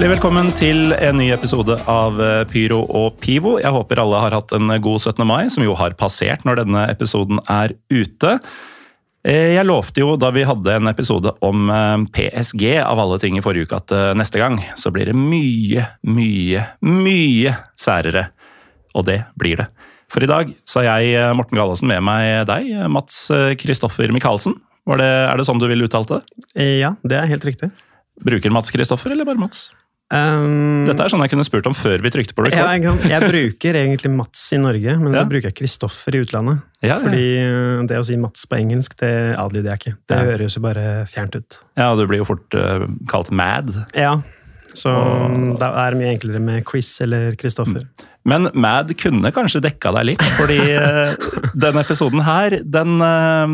Hjertelig velkommen til en ny episode av eh, Pyro og Pivo. Jeg håper alle har hatt en god 17. mai, som jo har passert når denne episoden er ute. Eh, Jeg lovte jo da vi hadde en episode om eh, PSG av alle ting i forrige uke, at neste gang så blir det mye, mye, mye særere. Og det blir det. For i dag så har jeg, Morten Galaasen, med meg deg, Mats Kristoffer Michaelsen. Er det sånn du ville uttalt det? Ja, det er helt riktig. Bruker Mats Kristoffer, eller bare Mats? Um, Dette er sånn jeg kunne spurt om før vi trykte på record. ja, jeg, jeg bruker egentlig Mats i Norge, men Ja. så bruker jeg Kristoffer i utlandet. Ja. Fordi eh, det å si Mats på engelsk, det adlyder jeg ikke. Det høres jo bare fjernt ut. Ja, du blir jo fort uh, kalt mad. Ja, så Og- da er det mye enklere med Chris eller Kristoffer. Men mad kunne kanskje dekka deg litt, fordi eh, denne episoden her, den uh,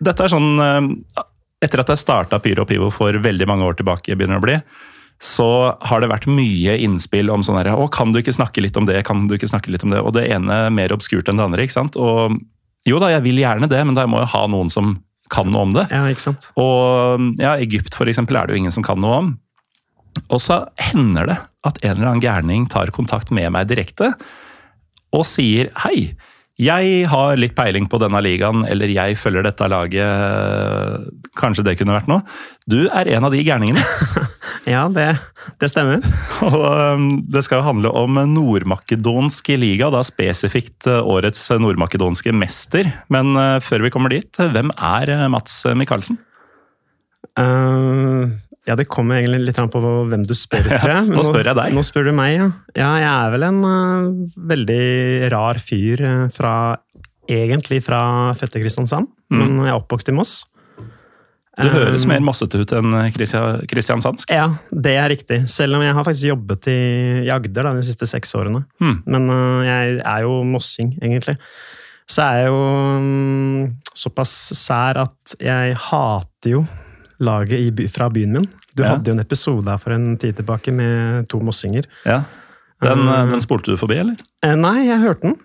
Dette er sånn uh, Etter at jeg starta Pyro og Pivo for veldig mange år tilbake, begynner det å bli, så har det vært mye innspill om sånn herre Å, kan du ikke snakke litt om det? Kan du ikke snakke litt om det? Og det ene mer obskurt enn det andre, ikke sant? Og jo da, jeg vil gjerne det, men da må jeg ha noen som kan noe om det. Ja, ikke sant? Og ja, Egypt for eksempel er det jo ingen som kan noe om. Og så hender det at en eller annen gærning tar kontakt med meg direkte og sier hei, jeg har litt peiling på denne ligaen, eller jeg følger dette laget, kanskje det kunne vært noe. Du er en av de gærningene. Ja, det, det stemmer. Og um, det skal jo handle om nordmakedonsk liga, da spesifikt uh, årets nordmakedonske mester. Men uh, før vi kommer dit, hvem er uh, Mats Michaelsen? Uh, ja, det kommer egentlig litt an på hvem du spør, tror jeg. Men nå spør jeg deg. Nå spør du meg, ja. Ja, jeg er vel en uh, veldig rar fyr uh, fra Egentlig fra fødte Kristiansand, Mm. men jeg er oppvokst i Moss. Du høres Um, mer massete ut enn kristiansandsk. Ja, det er riktig. Selv om jeg har faktisk jobbet i, i Agder da, de siste seks årene. Mm. Men uh, jeg er jo mossing, egentlig. Så er jeg jo um, såpass sær at jeg hater jo laget i by, fra byen min. Du Ja. hadde jo en episode her for en tid tilbake med to mossinger. Ja. Den, Um, den spolte du forbi, eller? Eh, nei, jeg hørte den.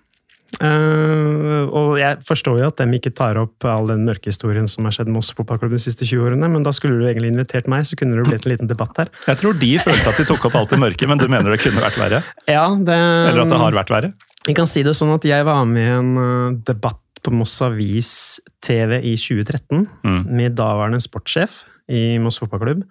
Uh, og jeg forstår jo at de ikke tar opp all den mørke historien som har skjedd med Moss fotballklubb de siste 20 årene, men da skulle du egentlig invitert meg, så kunne det blitt en liten debatt her. Jeg tror de følte at de tok opp alt det mørke, men du mener det kunne vært verre? Ja, det, Eller at det har vært verre? Jeg kan si det sånn at jeg var med i en debatt på Moss Avis TV i 2013 Mm. med daværende sportssjef i Moss fotballklubb.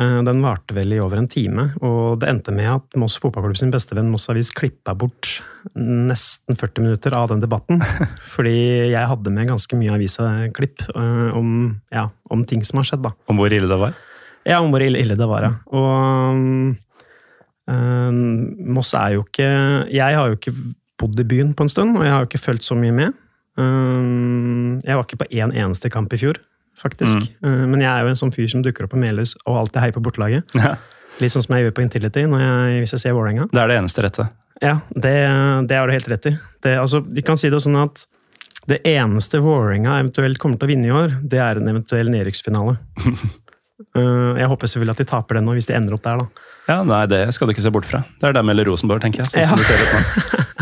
Eh, Den varte vel i over en time, og det endte med at Moss fotballklubb sin beste venn Moss Avis klippa bort nesten 40 minutter av den debatten. fordi jeg hadde med ganske mye avisklipp eh, om, ja, om ting som har skjedd, da. Om hvor ille det var? Ja, om hvor ille, ille det var, ja. Og um, Moss er jo ikke Jeg har jo ikke bodd i byen på en stund, og jeg har jo ikke fulgt så mye med. Eh, jeg var ikke på én eneste kamp i fjor, faktisk. Mm. men jeg er jo en sånn fyr som dukker opp på Melhus og alltid heier på bortelaget. Ja. Litt sånn som jeg gjør på Intility jeg, hvis jeg ser Vålerenga. Det er det eneste rette. Ja, det, det har du helt rett i. Det, altså, vi kan si det sånn at det eneste Vålerenga eventuelt kommer til å vinne i år, det er en eventuell nedrykksfinale. Eh, jeg håper selvfølgelig at de taper den nå, hvis de ender opp der, da. Ja, Nei, det skal du ikke se bort fra. Det er dem eller Rosenborg, tenker jeg. sånn Ja. som du ser ut nå.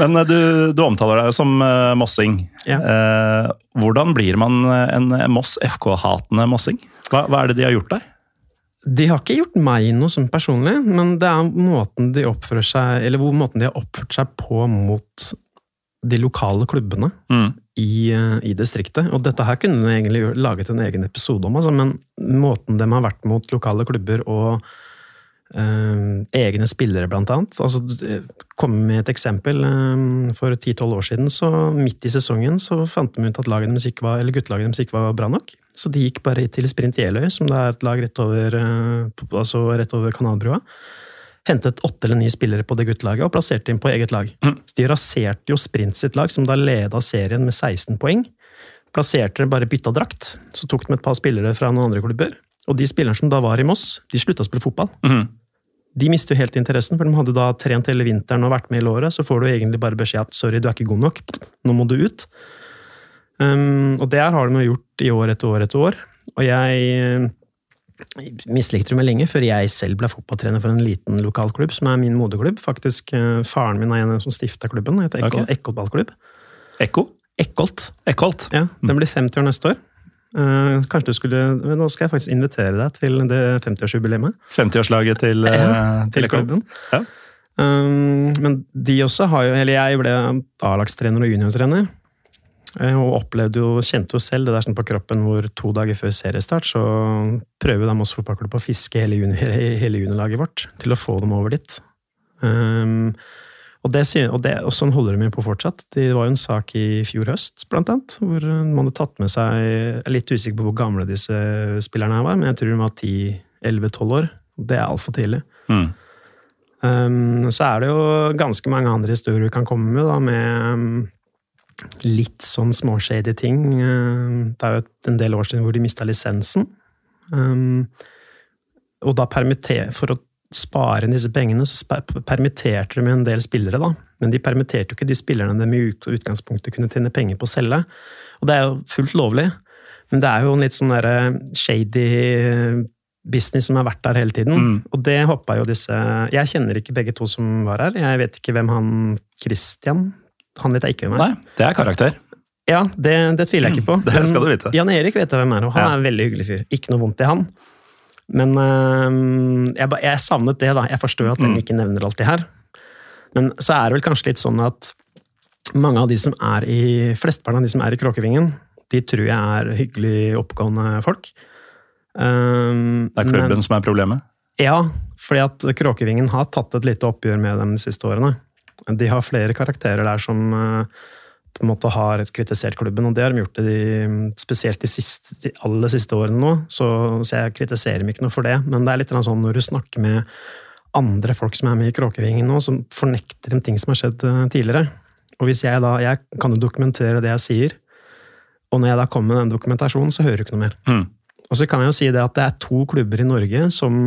Men eh, du, du omtaler deg som eh, mossing. Ja. Eh, hvordan blir man en Moss FK-hatende mossing? Hva, hva er det de har gjort deg? De har ikke gjort meg noe som personlig, men det er måten de oppfører seg Eller hvor måten de har oppført seg på mot de lokale klubbene Mm. i, eh, i distriktet. Og dette her kunne de egentlig laget en egen episode om, altså, men måten de har vært mot lokale klubber og eh, egne spillere, blant annet. Altså, komme med et eksempel. eh, for 10-12 år siden, så midt i sesongen, så fant de ut at laget deres ikke var, eller guttelaget deres ikke var bra nok. Så de gikk bare til Sprint Jeløy, som det er et lag rett over, eh, altså rett over kanalbrua. Hentet åtte eller ni spillere på det guttelaget og plasserte dem på eget lag. Så de raserte jo Sprint sitt lag, som da leda serien med 16 poeng. Plasserte dem bare bytta drakt. Så tok de et par spillere fra noen andre klubber. Og de spillerne som da var i Moss, de slutta å spille fotball. Mhm. De mister jo helt interessen, for de hadde da trent hele vinteren og vært med i låret. Så får du egentlig bare beskjed at 'sorry, du er ikke god nok, nå må du ut'. Um, og det her har de jo gjort i år etter år etter år. Og jeg eh, mislikte meg lenge, før jeg selv ble fotballtrener for en liten lokalklubb, som er min moderklubb. Faktisk, eh, Faren min er en som stifta klubben, heter Ekkolt, okay. Ballklubb. Ekko? Ekkolt. Ekkolt. Ja, Den blir 50 år neste år. Eh, kanskje du skulle, men Nå skal jeg faktisk invitere deg til det 50-årsjubileet. 50-årslaget til, eh, til klubben. Ja. Um, men de også har jo Eller jeg ble A-lagstrener og juniortrener. Og opplevde jo, kjente jo selv det der sånn på kroppen hvor to dager før seriestart så prøver da Moss fotballklubb å fiske hele, juni, hele juniorlaget vårt til å få dem over dit. Um, og, det, og, det, og sånn holder de på fortsatt. Det var jo en sak i fjor høst, blant annet, hvor man hadde tatt med seg Jeg er litt usikker på hvor gamle disse spillerne her var, men jeg tror de var 10-11-12 år. Det er altfor tidlig. Mm. Um, så er det jo ganske mange andre historier du kan komme med, da, med um, litt sånn småshady ting. Um, det er jo en del år siden hvor de mista lisensen. Um, og da permitter, for å spare inn disse pengene, så permitterte de en del spillere, da. Men de permitterte jo ikke de spillerne de i utgangspunktet kunne tjene penger på å selge. Og det er jo fullt lovlig, men det er jo en litt sånn der shady business som har vært der hele tiden. Mm. Og det hoppa jo disse Jeg kjenner ikke begge to som var her. Jeg vet ikke hvem han Christian Han vet jeg ikke hvem er. Nei, det er karakter. Ja, det, det tviler jeg ikke på. Det skal du vite. Jan Erik vet jeg hvem er, og han Ja. er en veldig hyggelig fyr. Ikke noe vondt i han. Men øhm, jeg, jeg savnet det, da. Jeg forstår jo at den Mm. ikke nevner alt det her. Men så er det vel kanskje litt sånn at mange av de som er i Flesteparten av de som er i Kråkevingen, de tror jeg er hyggelig, oppegående folk. Um, Det er men- klubben som er problemet. ja, fordi at Kråkevingen har tatt et lite oppgjør med dem de siste årene. De har flere karakterer der som eh, på en måte har kritisert klubben, og det har de gjort de, spesielt de, siste, de aller siste årene nå. Så, så jeg kritiserer dem ikke noe for det, men det er litt sånn når du snakker med andre folk som er med i Kråkevingen nå, som fornekter de ting som har skjedd eh, tidligere. Og hvis jeg da, jeg kan jo dokumentere det jeg sier, og når jeg da kommer med den dokumentasjonen, så hører du ikke noe mer. Mm. Og så kan jeg jo si det at det er to klubber i Norge som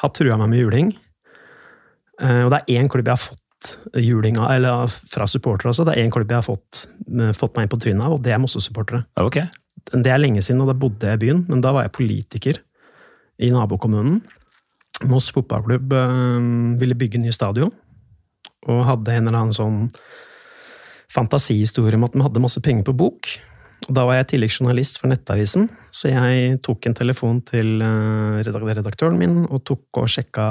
har trua meg med juling. Eh, Og det er én klubb jeg har fått juling av, eller fra supportere også. Det er én klubb jeg har fått, eh, fått meg inn på trynet av, og det er Mosse-supportere. Okay. Det er lenge siden, og da bodde jeg i byen, men da var jeg politiker i nabokommunen. Moss fotballklubb eh, ville bygge ny stadion, og hadde en eller annen sånn fantasihistorie om at de hadde masse penger på bok. Og da var jeg tilleggsjournalist for Nettavisen, så jeg tok en telefon til eh, redaktøren min og tok og sjekka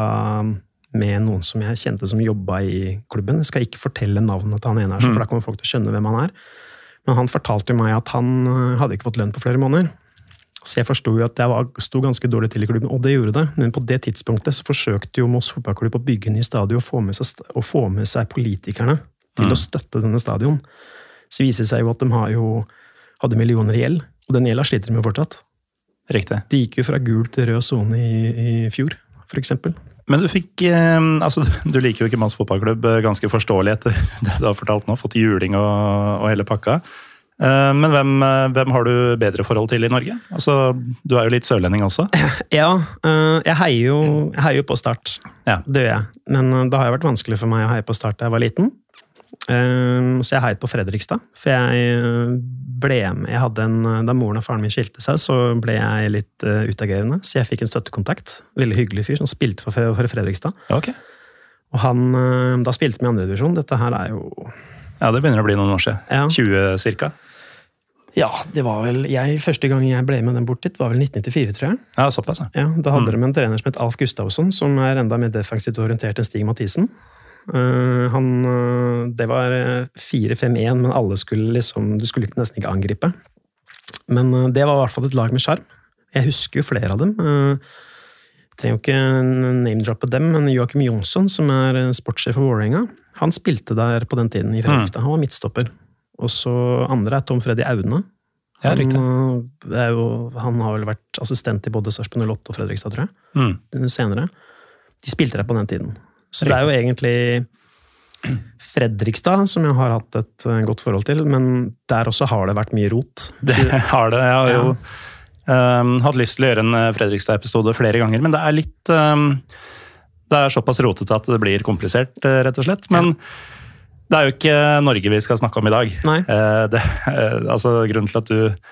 med noen som jeg kjente som jobba i klubben. Jeg skal ikke fortelle navnet til han ene, her, for da kommer folk til å skjønne hvem han er. Men han fortalte jo meg at han eh, hadde ikke fått lønn på flere måneder. Så jeg forsto at jeg var, sto ganske dårlig til i klubben, og det gjorde det. Men på det tidspunktet så forsøkte jo Moss fotballklubb å bygge en ny stadion og få med seg, få med seg politikerne til å støtte denne stadion. Så viser det seg jo at de har jo, hadde millioner i gjeld, og den gjelda sliter de med fortsatt. Riktig. De gikk jo fra gul til rød sone i, i fjor, for eksempel. Men du fikk eh, Altså, du liker jo ikke Manns fotballklubb, eh, ganske forståelig etter det du har fortalt nå. Fått juling og, og hele pakka. Eh, Men hvem, hvem har du bedre forhold til i Norge? Altså, Du er jo litt sørlending også. Ja, jeg heier jo, jeg heier jo på Start. Ja. Det gjør jeg. Men det har jo vært vanskelig for meg å heie på Start da jeg var liten. Ehm, Så jeg heiet på Fredrikstad. For jeg øh, ble med jeg hadde en, øh, Da moren og faren min skilte seg, så ble jeg litt øh, utagerende. Så jeg fikk en støttekontakt. Veldig hyggelig fyr som spilte for Fredrikstad. Okay. Og han, Da spilte vi i andredivisjon. Dette her er jo Ja, det begynner å bli noen år siden. Ja. 20 cirka. Ja, det var vel jeg, Første gang jeg ble med den bort dit, var vel 1994, tror jeg. Ja, såpass, ja. Ja, Da hadde de en trener som het Alf Gustavsson, som er enda mer defensivt orientert enn Stig Mathisen. Eh, han, eh, det var eh, 4-5-1, men alle skulle liksom Du skulle nesten ikke angripe. Men eh, det var i hvert fall et lag med sjarm. Jeg husker jo flere av dem. Jeg trenger jo ikke name-droppe dem, men Joakim Jonsson, som er eh, sportssjef for Vålerenga, han spilte der på den tiden i Fredrikstad. Han var midtstopper. Og så andre er Tom Freddy Aune. Ja, Han, eh, er jo, han har vel vært assistent i både Sarpsborg 08 og Fredrikstad, tror jeg. Mm. Senere. De spilte der på den tiden. Så det er jo egentlig Fredrikstad som jeg har hatt et eh, godt forhold til, men der også har det vært mye rot. Det har det. Jeg har jo um, hatt lyst til å gjøre en eh, Fredrikstad-episode flere ganger, men det er litt um, Det er såpass rotete at det blir komplisert, eh, rett og slett. Men det er jo ikke Norge vi skal snakke om i dag. Eh, det, uh, altså, grunnen til at du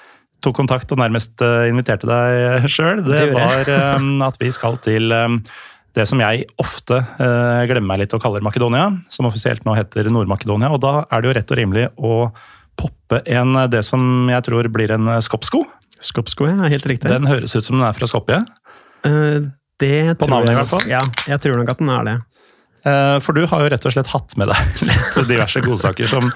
tok kontakt og nærmest inviterte deg sjøl, det Det var um, at vi skal til um, det som jeg ofte eh, glemmer meg litt og kaller Makedonia, som offisielt nå heter Nord-Makedonia. Og da er det jo rett og rimelig å poppe en, det som jeg tror blir en skoppsko. Skopsko, ja, helt riktig. Den høres ut som den er fra Skopje. Uh, det På tror navnet i hvert fall? Ja, jeg tror nok at den er det. Eh, For du har jo rett og slett hatt med deg litt diverse godsaker som,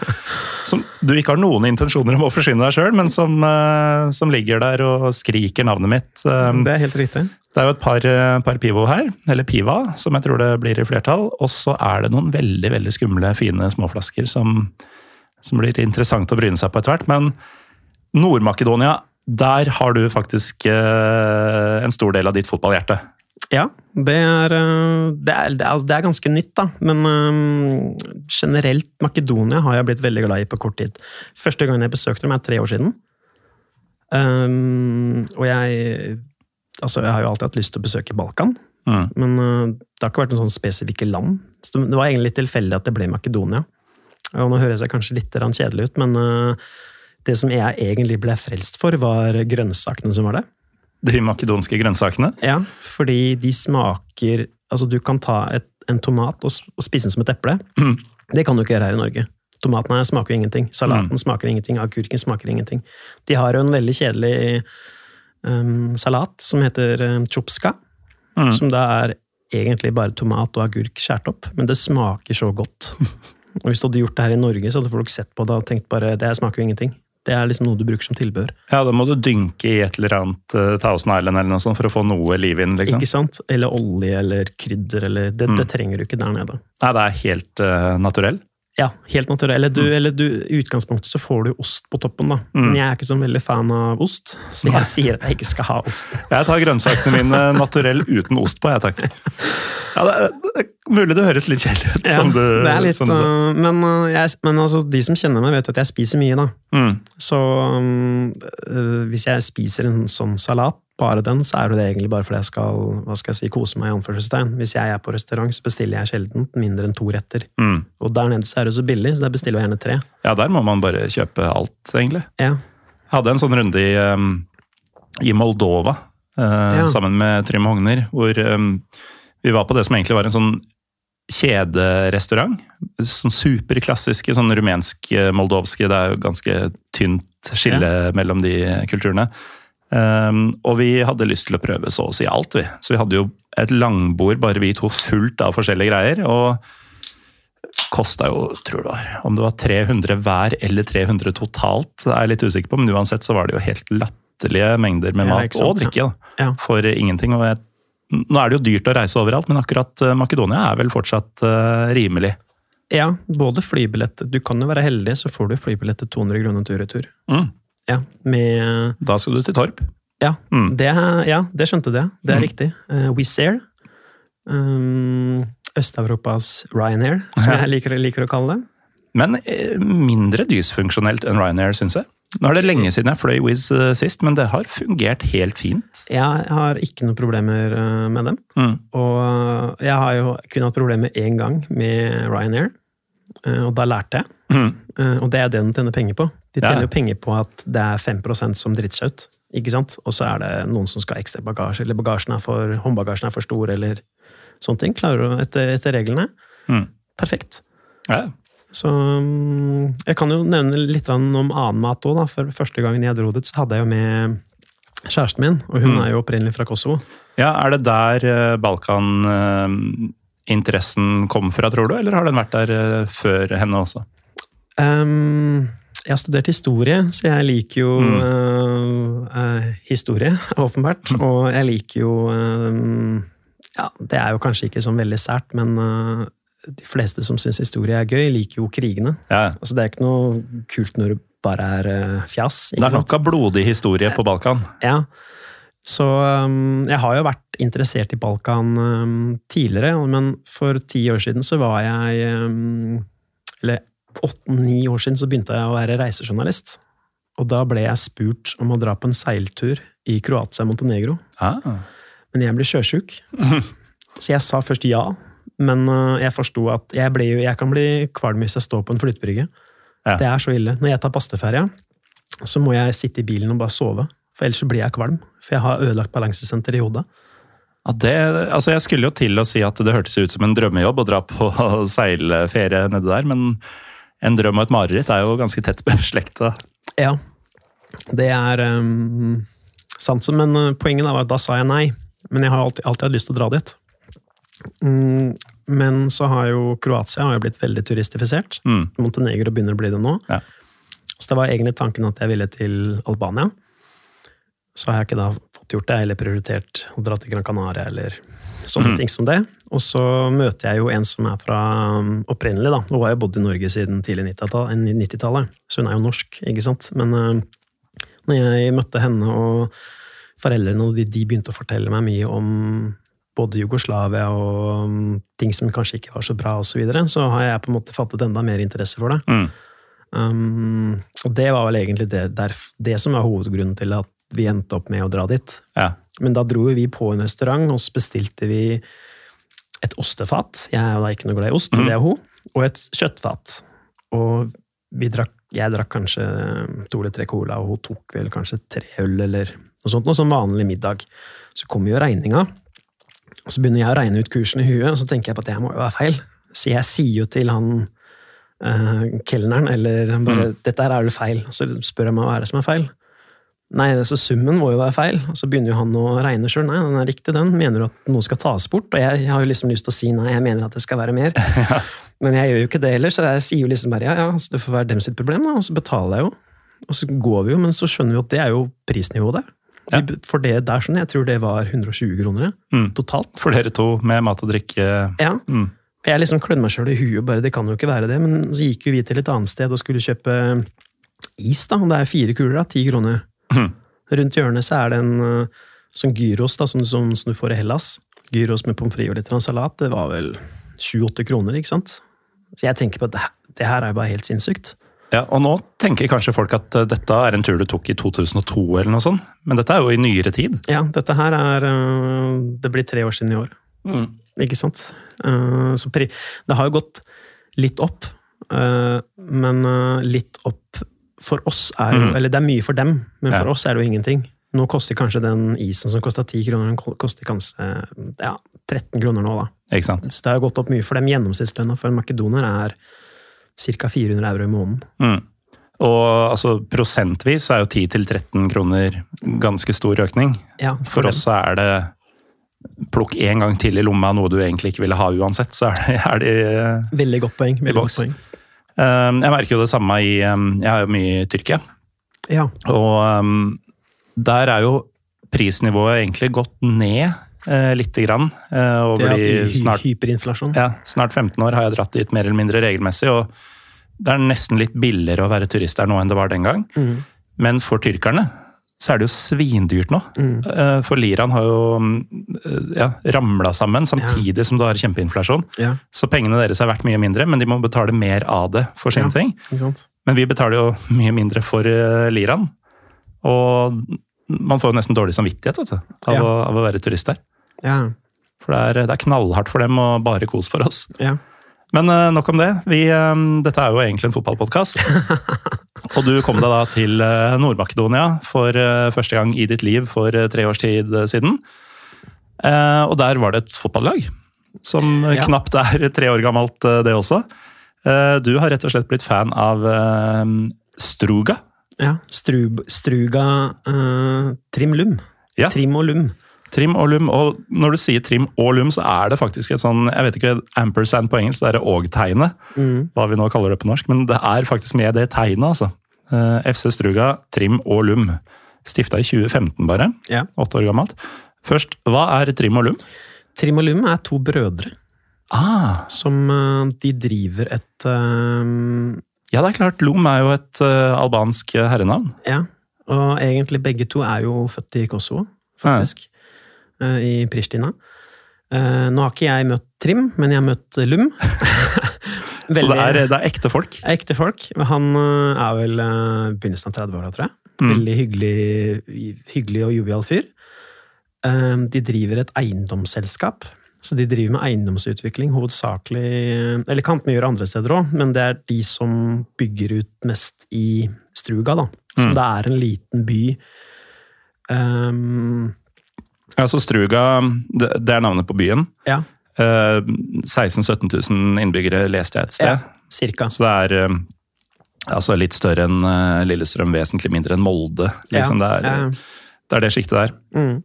som du ikke har noen intensjoner om å forsyne deg sjøl, men som, eh, som ligger der og skriker navnet mitt. Eh, Det er helt riktig. Det er jo et par, par Pivo her, eller Piva, som jeg tror det blir i flertall. Og så er det noen veldig veldig skumle, fine småflasker som, som blir interessant å bryne seg på etter hvert. Men Nord-Makedonia, der har du faktisk en stor del av ditt fotballhjerte. Ja, det er, eh, det er, det er, altså, det er ganske nytt, da. Men um, generelt Makedonia har jeg blitt veldig glad i på kort tid. Første gangen jeg besøkte dem, er tre år siden. Um, og jeg Altså, jeg har jo alltid hatt lyst til å besøke Balkan, Mm. men uh, det har ikke vært noen sånn spesifikke land. Så det var egentlig litt tilfeldig at det ble Makedonia. Og nå høres jeg kanskje litt kjedelig ut, men uh, det som jeg egentlig ble frelst for, var grønnsakene som var der. De makedonske grønnsakene. Ja, fordi de smaker Altså, du kan ta et, en tomat og, og spise den som et eple. Mm. Det kan du ikke gjøre her i Norge. Tomatene smaker jo ingenting. Salaten smaker ingenting. Agurken smaker ingenting. De har jo en veldig kjedelig um, salat som heter um, chupska. Mm. Som da er egentlig bare tomat og agurk skåret opp, men det smaker så godt. Og hvis du hadde gjort det her i Norge, så hadde folk sett på det og tenkt bare det smaker jo ingenting. Det er liksom noe du bruker som tilbehør. Ja, da må du dynke i et eller annet uh, Thousand Island eller noe sånt for å få noe liv inn, liksom. Ikke sant? Eller olje eller krydder eller Det, Mm. det trenger du ikke der nede. Nei, det er helt uh, naturell. Ja, helt naturell. Eller, du, eller du, i utgangspunktet så får du ost på toppen, da. Mm. Men jeg er ikke så veldig fan av ost, så jeg sier at jeg ikke skal ha ost. Jeg tar grønnsakene mine naturell uten ost på, jeg, takk. Ja, det, det mulig det høres litt kjedelig ut, som du, det er litt, sa. øh, men, øh, jeg, men altså, de som kjenner meg, vet at jeg spiser mye, da. Mm. Så um, hvis jeg spiser en sånn salat, bare den, så er det egentlig bare fordi jeg skal hva skal jeg si, kose meg. i anførselstegn. Hvis jeg er på restaurant, så bestiller jeg sjelden mindre enn to retter. Mm. Og der nede så er det så billig, så der bestiller jeg gjerne tre. Ja, der må man bare kjøpe alt, egentlig. Ja, Jeg hadde en sånn runde i, um, i Moldova uh, Ja. sammen med Trym Hogner, hvor um, vi var på det som egentlig var en sånn kjederestaurant. Sånn superklassiske, sånn rumensk-moldovske. Det er jo ganske tynt skille mellom de kulturene. Um, og vi hadde lyst til å prøve så å si alt, vi. Så vi hadde jo et langbord, bare vi to, fullt av forskjellige greier. og kosta jo, tror det var, om det var 300 hver eller 300 totalt, er jeg litt usikker på, men uansett så var det jo helt latterlige mengder med Ja, mat og drikke. da, Ja. For ingenting. og jeg, Nå er det jo dyrt å reise overalt, men akkurat eh, Makedonia er vel fortsatt eh, rimelig. ja både flybillett Du kan jo være heldig, så får du flybillett til 200 kroner tur-retur. Mm. Ja, med Da skal du til Torp. Ja, Mm. det, ja, det skjønte du, ja. Det er Mm. riktig. Uh, Wizz Air. Um, Øst-Europas Ryanair, som jeg liker, liker å kalle det. Men mindre dysfunksjonelt enn Ryanair, syns jeg. Nå er det lenge siden jeg fløy Wizz eh, sist, men det har fungert helt fint. Jeg har ikke noen problemer uh, med dem. Mm. Og uh, jeg har jo kun hatt problemer én gang med Ryanair, og da lærte jeg. Mm. Og det er det de tjener penger på. De tjener jo penger på at det er 5% som driter seg ut. Ikke sant? Og så er det noen som skal ha ekstra bagasje, eller bagasjen er for, håndbagasjen er for stor, eller sånne ting. Klarer du etter, etter reglene. Mm. Perfekt. Ja. Så um, jeg kan jo nevne litt om annen mat òg. For første gangen jeg dro dit, så hadde jeg jo med kjæresten min, og hun Mm. er jo opprinnelig fra Kosovo. ja, er det der eh, Balkan-interessen kom fra, tror du, eller har den vært der eh, før henne også? Um, jeg har studert historie, så jeg liker jo Mm. uh, uh, historie, åpenbart. Og jeg liker jo um, Ja, det er jo kanskje ikke sånn veldig sært, men uh, de fleste som syns historie er gøy, liker jo krigene. Ja. Altså, det er ikke noe kult når det bare er uh, fjas. Det er nok av blodig historie på Balkan. Ja. Så um, jeg har jo vært interessert i Balkan um, tidligere, men for ti år siden så var jeg um, Eller åtte-ni år siden så begynte jeg å være reisejournalist. Og da ble jeg spurt om å dra på en seiltur i Kroatia og Montenegro. Ah. Men jeg ble sjøsjuk. Så jeg sa først ja, men uh, jeg forsto at jeg, ble jeg kan bli kvalm hvis jeg står på en flytebrygge. Ja. Det er så ille. Når jeg tar pasteferie så må jeg sitte i bilen og bare sove. For ellers så blir jeg kvalm. For jeg har ødelagt balansesenter i hodet. Ja, det, altså jeg skulle jo til å si at det hørtes ut som en drømmejobb å dra på seilferie nede der, men en drøm og et mareritt er jo ganske tett beslekta. Ja, det er um, sant. Men uh, poenget var at da sa jeg nei. Men jeg har alltid, alltid hatt lyst til å dra dit. Mm, men så har jo Kroatia har jo blitt veldig turistifisert. Mm. Montenegro begynner å bli det nå. Ja. Så det var egentlig tanken at jeg ville til Albania. Så har jeg ikke da fått gjort det, eller prioritert å dra til Gran Canaria, eller sånne Mm. ting som det. Og så møter jeg jo en som er fra um, opprinnelig, da. Hun har jo bodd i Norge siden tidlig 90-tallet, 90-tallet, så hun er jo norsk, ikke sant. Men uh, når jeg møtte henne og foreldrene, og de, de begynte å fortelle meg mye om både Jugoslavia og um, ting som kanskje ikke var så bra, og så, videre, så har jeg på en måte fattet enda mer interesse for det. Mm. Um, og det var vel egentlig det, der, det som var hovedgrunnen til at vi endte opp med å dra dit. Ja. Men da dro vi på en restaurant, og så bestilte vi et ostefat. Jeg er da ikke noe glad i ost, men Mhm. det er hun. Og et kjøttfat. Og vi drakk, jeg drakk kanskje to eller tre cola, og hun tok vel kanskje tre øl eller noe sånt. Noe sånn vanlig middag. Så kom jo regninga. Og så begynner jeg å regne ut kursen i huet, og så tenker jeg på at det må jo være feil. Så jeg sier jo til han uh, kelneren, eller bare 'Dette her er vel feil.' Og så spør jeg meg hva er det som er feil. Nei, så summen må jo være feil. Og så begynner jo han å regne sjøl. Nei, den er riktig, den. Mener du at noe skal tas bort? Og jeg, jeg har jo liksom lyst til å si nei, jeg mener at det skal være mer. Men jeg gjør jo ikke det heller, så jeg sier jo liksom bare ja, ja, så det får være dem sitt problem, da. Og så betaler jeg jo. Og så går vi jo, men så skjønner vi at det er jo prisnivået der. Ja. For det der, sånn, jeg tror det var 120 kroner Mm. totalt. For dere to med mat og drikke. Ja. Mm. Jeg liksom klødde meg sjøl i huet, bare det kan jo ikke være det. Men så gikk jo vi til et annet sted og skulle kjøpe is, da. Det er fire kuler, da. Ti kroner. Mm. Rundt hjørnet så er det en uh, sånn gyros da, som, som, som du får i Hellas. Gyros med pommes frites og litt salat. Det var vel sju-åtte kroner, ikke sant. Så jeg tenker på at det, det her er jo bare helt sinnssykt. Ja, og nå tenker kanskje folk at uh, dette er en tur du tok i 2002 eller noe sånt, men dette er jo i nyere tid. Ja, dette her er uh, Det blir tre år siden i år. Ikke sant? Uh, så det har jo gått litt opp, men litt opp for oss er jo mm. Eller det er mye for dem, men for Ja. oss er det jo ingenting. Nå koster kanskje den isen som kosta 10 kroner, den koster kanskje ja, 13 kroner nå, da. Så det har gått opp mye for dem. Gjennomsnittslønna for en makedoner er ca. 400 euro i måneden. Mm. Og altså, prosentvis er jo 10-13 kroner ganske stor økning. Ja, For for oss er det plukk én gang til i lomma noe du egentlig ikke ville ha uansett, så er det, er det Veldig godt poeng. Veldig godt poeng. Eh, Jeg merker jo det samme i eh, Jeg har jo mye i Tyrkia. Ja. Og um, der er jo prisnivået egentlig gått ned uh, lite grann. eh, over er de snart, hyperinflasjon. ja, snart 15 år har jeg dratt dit mer eller mindre regelmessig. og Det er nesten litt billigere å være turist der nå enn det var den gang. Mm. Men for tyrkerne så er det jo svindyrt nå. Mm. Eh, For liraen har jo mm, ja, ramla sammen samtidig som du har kjempeinflasjon. Ja, Så pengene deres er verdt mye mindre, men de må betale mer av det for sine Ja. ting. Men vi betaler jo mye mindre for eh, liraen. Og man får jo nesten dårlig samvittighet vet du, av, Ja. å, av å være turist der. Ja. For det er, det er knallhardt for dem og bare kos for oss. ja. Men eh, nok om det. Vi, eh, dette er jo egentlig en fotballpodkast. og du kom deg da til eh, Nord-Makedonia for første gang i ditt liv for tre års tid siden. Og der var det et fotballag. Som Ja. knapt er tre år gammelt, det også. Du har rett og slett blitt fan av Struga. Ja, Strub, Struga uh, Trim Ja. Trim og Lum. Trim og lum. Og når du sier trim og lum, så er det faktisk et sånn Jeg vet ikke, ampersand på engelsk, det er og-tegnet. Mm. Hva vi nå kaller det på norsk. Men det er faktisk med det tegnet, altså. Eh, FC Struga, trim og lum. Stifta i 2015, bare. Ja. Åtte år gammelt. Først, hva er trim og lum? Trim og Lum er to brødre Ah, som eh, de driver et eh, ja, det er klart. Lom er jo et uh, albansk herrenavn. Ja, og egentlig begge to er jo født i Kosovo, faktisk. eh, I Pristina. Eh, Nå har ikke jeg møtt Trim, men jeg har møtt Lum. Så det er, det er ekte folk. ekte folk. Han eh, er vel eh, begynnelsen av 30-åra, tror jeg. Mm. Veldig hyggelig, hyggelig og jovial fyr. Eh, De driver et eiendomsselskap. Så de driver med eiendomsutvikling, hovedsakelig Eller kan vi gjøre andre steder òg, men det er de som bygger ut mest i Struga, da. Som Mm. det er en liten by. Um, Altså Struga, det, er navnet på byen. ja, Eh, 16 000-17 000 innbyggere leste jeg et sted. ja, cirka. Så det er eh, altså litt større enn eh, Lillestrøm, vesentlig mindre enn Molde. Liksom. Ja, det, er, ja. det er det sjiktet der. Mm.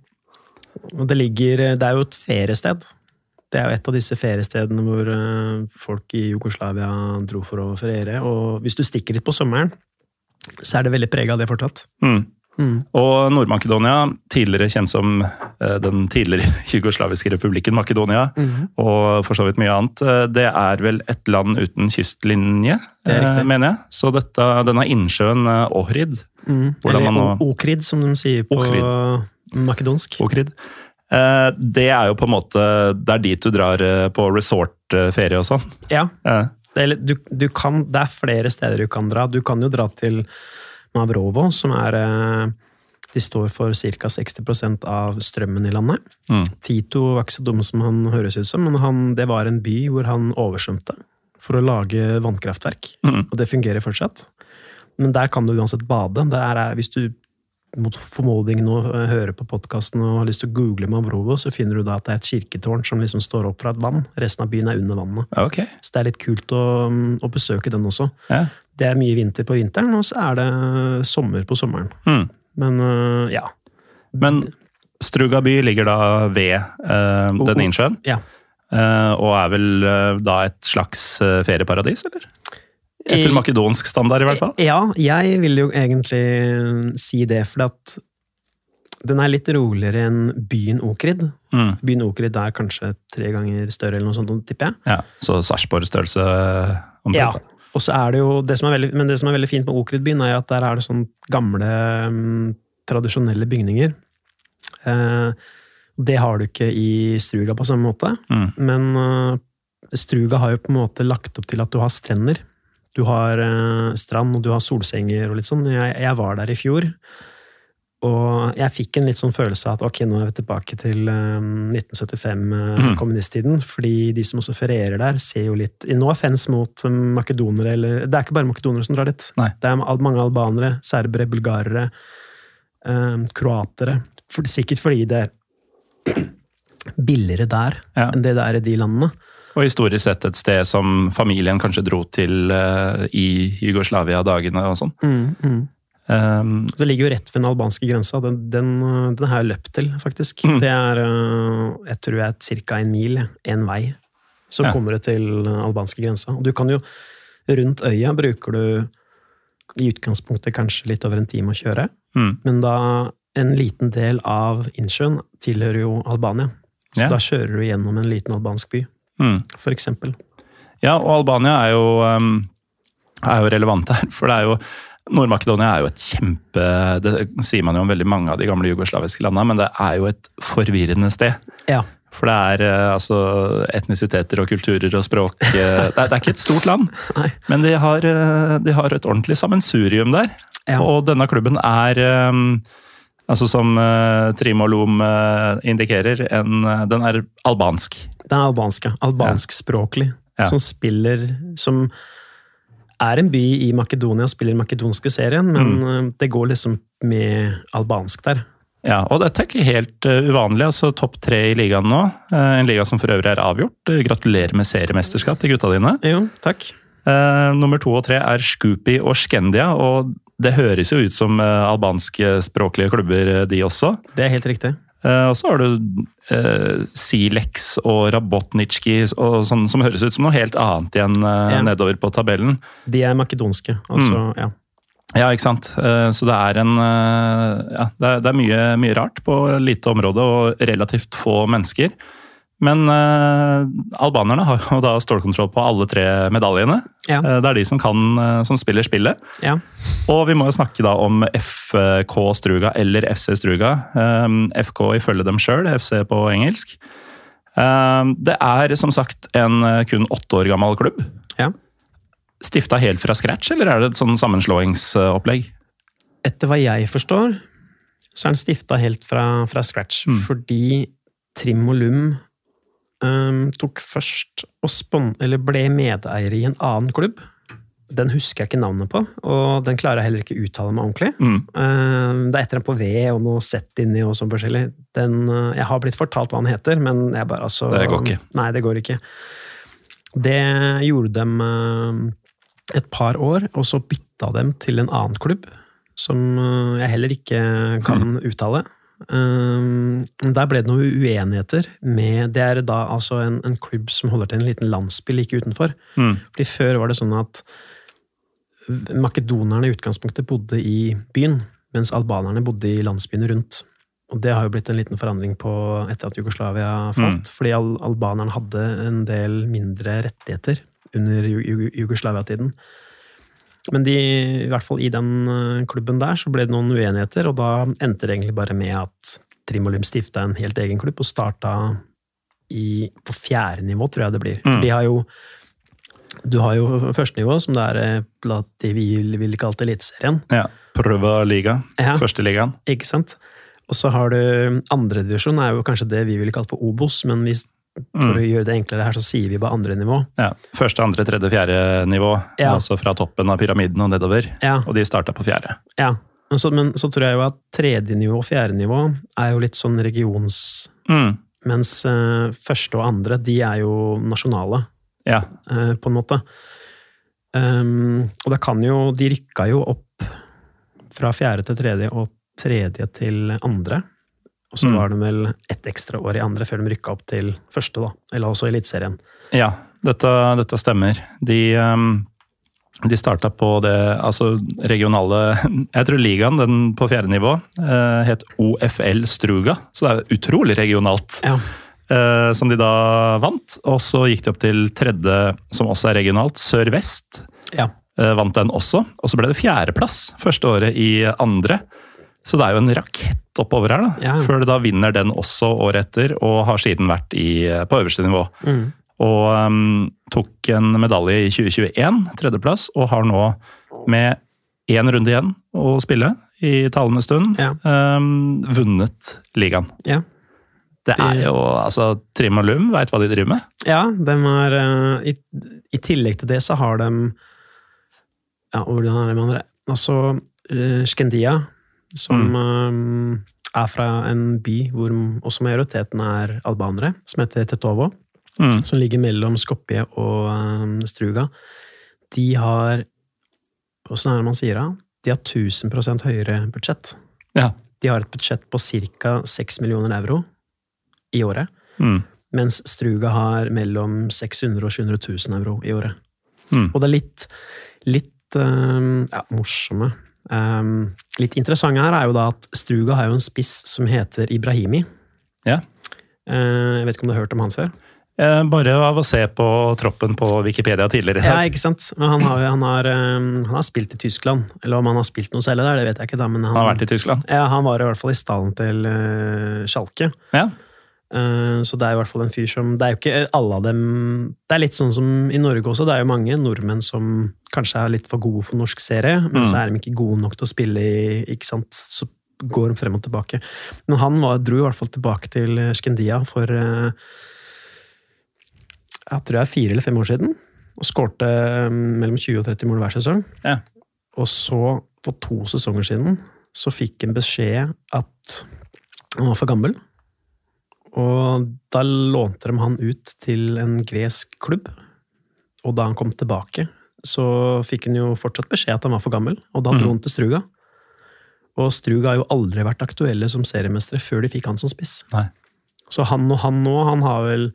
Og det ligger Det er jo et feriested. Det er jo et av disse feriestedene hvor eh, folk i Jugoslavia dro for å feriere. Og hvis du stikker litt på sommeren, så er det veldig prega av det fortsatt. Mm. Mm. Og Nord-Makedonia, tidligere kjent som eh, den tidligere jugoslaviske republikken Makedonia, Mhm. og for så vidt mye annet, eh, det er vel et land uten kystlinje, eh, mener jeg. Så dette, denne innsjøen Ohrid, Mm. Eller nå- okrid, som de sier på makedonsk. Okrid. eh, det er jo på en måte Det er dit du drar på resortferie og sånn. Ja, Eh, det er, du, du kan, det er flere steder du kan dra. Du kan jo dra til Mavrovo, som er eh, De står for ca. 60% av strømmen i landet. Mm. Tito var ikke så dum som han høres ut som, men han, det var en by hvor han oversvømte for å lage vannkraftverk. Mm. Og det fungerer fortsatt. Men der kan du uansett bade. Er, hvis du mot formodning nå eh, hører på podkasten og har lyst til å google Mavrovo, så finner du da at det er et kirketårn som liksom står opp fra et vann. Resten av byen er under vannet. Okay. Så det er litt kult å, å besøke den også. Ja. Det er mye vinter på vinteren, og så er det sommer på sommeren. Mm. Men øh, ja. Men Struga by ligger da ved eh, den innsjøen, ja. eh, og er vel eh, da et slags eh, ferieparadis, eller? Etter makedonsk standard, i hvert fall. Ja, jeg vil jo egentlig si det, for at den er litt roligere enn byen Okrid. Mm. Byen Okrid er kanskje tre ganger større, eller noe sånt, tipper jeg. Ja, Så Sarpsborg-størrelse eh, omtrent. Ja. Og så er det jo, det som er veldig, men det som er veldig fint med Okridbyen, er at der er det sånn gamle, mm, tradisjonelle bygninger. Eh, det har du ikke i Struga på samme måte, Mm. men eh, Struga har jo på en måte lagt opp til at du har strender. Du har eh, strand, og du har solsenger og litt sånn. Jeg, jeg var der i fjor, og jeg fikk en litt sånn følelse av at ok, nå er vi tilbake til eh, 1975, eh, Mhm. kommunisttiden. Fordi de som også ferierer der, ser jo litt No offense mot eh, makedonere, eller Det er ikke bare makedonere som drar dit. Nei. Det er mange albanere, serbere, bulgarere, eh, kroatere. For, sikkert fordi det er billigere der Ja. enn det det er i de landene. Og historisk sett et sted som familien kanskje dro til eh, i Jugoslavia-dagene og sånn. Um, Det ligger jo rett ved den albanske grensa. Den, den, øh, den har jeg løpt til, faktisk. Mm. Det er øh, jeg tror jeg er ca. en mil, en vei. Så Ja. kommer du til den albanske grensa. Du kan jo Rundt øya bruker du i utgangspunktet kanskje litt over en time å kjøre. mm. Men da en liten del av innsjøen tilhører jo Albania. Så Ja. da kjører du gjennom en liten albansk by, Mm. for eksempel. Ja, og Albania er jo, um, er jo relevant her, for det er jo Nord-Makedonia er jo et kjempe Det sier man jo om veldig mange av de gamle jugoslaviske landene, men det er jo et forvirrende sted. Ja. For det er eh, altså etnisiteter og kulturer og språk eh, det, er, det er ikke et stort land, men de har, eh, de har et ordentlig sammensurium der. Ja. Og denne klubben er, altså som eh, Trimo Lom eh, indikerer, en, den er albansk. Den er albansk, ja. Albanskspråklig. Ja. Som spiller Som er en by i Makedonia, spiller den makedonske serien, men Mm. eh, det går liksom med albansk der. Ja, og dette er ikke helt eh, uvanlig. altså Topp tre i ligaen nå. Eh, en liga som for øvrig er avgjort. Gratulerer med seriemesterskap til gutta dine. Jo, takk. Nummer to og tre er Skupi og Skendia, og det høres jo ut som albanske albanskspråklige klubber, de også. Det er helt riktig. Eh, og så har du eh, Silex og Rabotnitsjki, og sånn, som høres ut som noe helt annet igjen eh, Ja. nedover på tabellen. De er makedonske. Altså, Mm. ja. Ja, ikke sant. Eh, Så det er en Ja, det er, det er mye, mye rart på lite område og relativt få mennesker. Men uh, albanerne har jo da stålkontroll på alle tre medaljene. Ja. Uh, det er de som kan, uh, som spiller spillet. Ja. Og vi må jo snakke da om FK Struga eller FC Struga. FK ifølge dem sjøl, FC på engelsk. Det er som sagt en kun åtte år gammel klubb. Ja. Stifta helt fra scratch, eller er det et sånn sammenslåingsopplegg? Etter hva jeg forstår, så er den stifta helt fra, fra scratch. Mm. Fordi Trim og Lum um, tok først og spon eller ble medeier i en annen klubb. Den husker jeg ikke navnet på, og den klarer jeg heller ikke uttale meg ordentlig. Mm. Um, det er etter en på V og noe sett inni og sånn forskjellig. Den, uh, jeg har blitt fortalt hva den heter, men jeg bare altså Det går ikke. Nei, det går ikke. Det gjorde dem uh, et par år, og så bytta dem til en annen klubb, som uh, jeg heller ikke kan uttale. Um, der ble det noen uenigheter med Det er da altså en, en klubb som holder til en liten landsby like utenfor. Mm. Fordi før var det sånn at makedonerne i utgangspunktet bodde i byen, mens albanerne bodde i landsbyen rundt. Og det har jo blitt en liten forandring på etter at Jugoslavia falt. Mm. Fordi al albanerne hadde en del mindre rettigheter under Ju Ju Jugoslavia-tiden. Men de, i hvert fall i den eh, klubben der så ble det noen uenigheter, og da endte det egentlig bare med at Trimolym stifta en helt egen klubb og starta i, på fjerde nivå, tror jeg det blir. For Mm. de har jo Du har jo førstenivå, som det er eh, de vi ville kalt Eliteserien. Ja. Prøva liga. Ja. Førsteligaen. Ikke sant? Og så har du andredivisjon, er jo kanskje det vi ville kalt for Obos, men hvis, for Mm. å gjøre det enklere her, så sier vi bare andre nivå. Ja. Første, andre, tredje, fjerde nivå. Ja. Altså fra toppen av pyramiden og nedover. Ja, Og de starta på fjerde. ja. Men så, men så tror jeg jo at tredje nivå og fjerde nivå er jo litt sånn regions... Mm. Mens uh, første og andre, de er jo nasjonale, Ja. uh, på en måte. Um, og det kan jo De rykka jo opp fra fjerde til tredje og tredje til andre. Og så Mm. var det vel ett ekstra år i andre før de rykka opp til første, da. Eller også Eliteserien. Ja, dette, dette stemmer. De, um, de starta på det altså regionale Jeg tror ligaen, den på fjerde nivå, eh, het OFL Struga. Så det er utrolig regionalt. Ja. eh, som de da vant. Og så gikk de opp til tredje, som også er regionalt, Sør-Vest. Ja. eh, vant den også. Og så ble det fjerdeplass første året i andre. Så det er jo en rakett oppover her, da. Ja. Før de da vinner den også året etter, og har siden vært i, på øverste nivå. Mm. Og um, tok en medalje i 2021, tredjeplass, og har nå med én runde igjen å spille i talende stund, Ja. um, vunnet ligaen. Ja. Det er jo altså Trim og Lum veit hva de driver med. Ja, de er eh, i, I tillegg til det så har de Ja, hvordan er det med andre? Altså, uh, Skendia, som eh, er fra en by hvor også majoriteten er albanere, som heter Tetovo, Mm. som ligger mellom Skopje og eh, Struga. De har Åssen er det man sier da? De har 1000 høyere budsjett. Ja. De har et budsjett på ca. 6 millioner euro i året. Mm. Mens Struga har mellom 600 og 700 000 euro i året. Mm. Og det er litt, litt um, ja, morsomme um, Litt interessant her er jo da at Struga har jo en spiss som heter Ibrahimi. Ja. Uh, jeg vet ikke om du har hørt om han før? Uh, Bare av å se på troppen på Wikipedia tidligere. Ja, ikke sant? Men han har, han har, um, han har spilt i Tyskland. Eller om han har spilt noe særlig der, det vet jeg ikke. da, men han, Han har vært i Tyskland. ja, han var i hvert fall i stallen til uh, Schalke. Ja. Eh, Så det er i hvert fall en fyr som Det er jo ikke alle av dem Det er litt sånn som i Norge også. Det er jo mange nordmenn som kanskje er litt for gode for norsk serie, men Mm. så er de ikke gode nok til å spille i Ikke sant? Så går de frem og tilbake. Men han var, dro i hvert fall tilbake til eh, Skendia for eh, jeg tror jeg fire eller fem år siden. Og skårte mellom 20 og 30 mål hver sesong. Ja. Og så, for to sesonger siden, så fikk han beskjed at han var for gammel. Og da lånte de han ut til en gresk klubb. Og da han kom tilbake, så fikk han jo fortsatt beskjed at han var for gammel, og da dro Mhm. han til Struga. Og Struga har jo aldri vært aktuelle som seriemestere før de fikk han som spiss. Nei. Så han og han nå, han har vel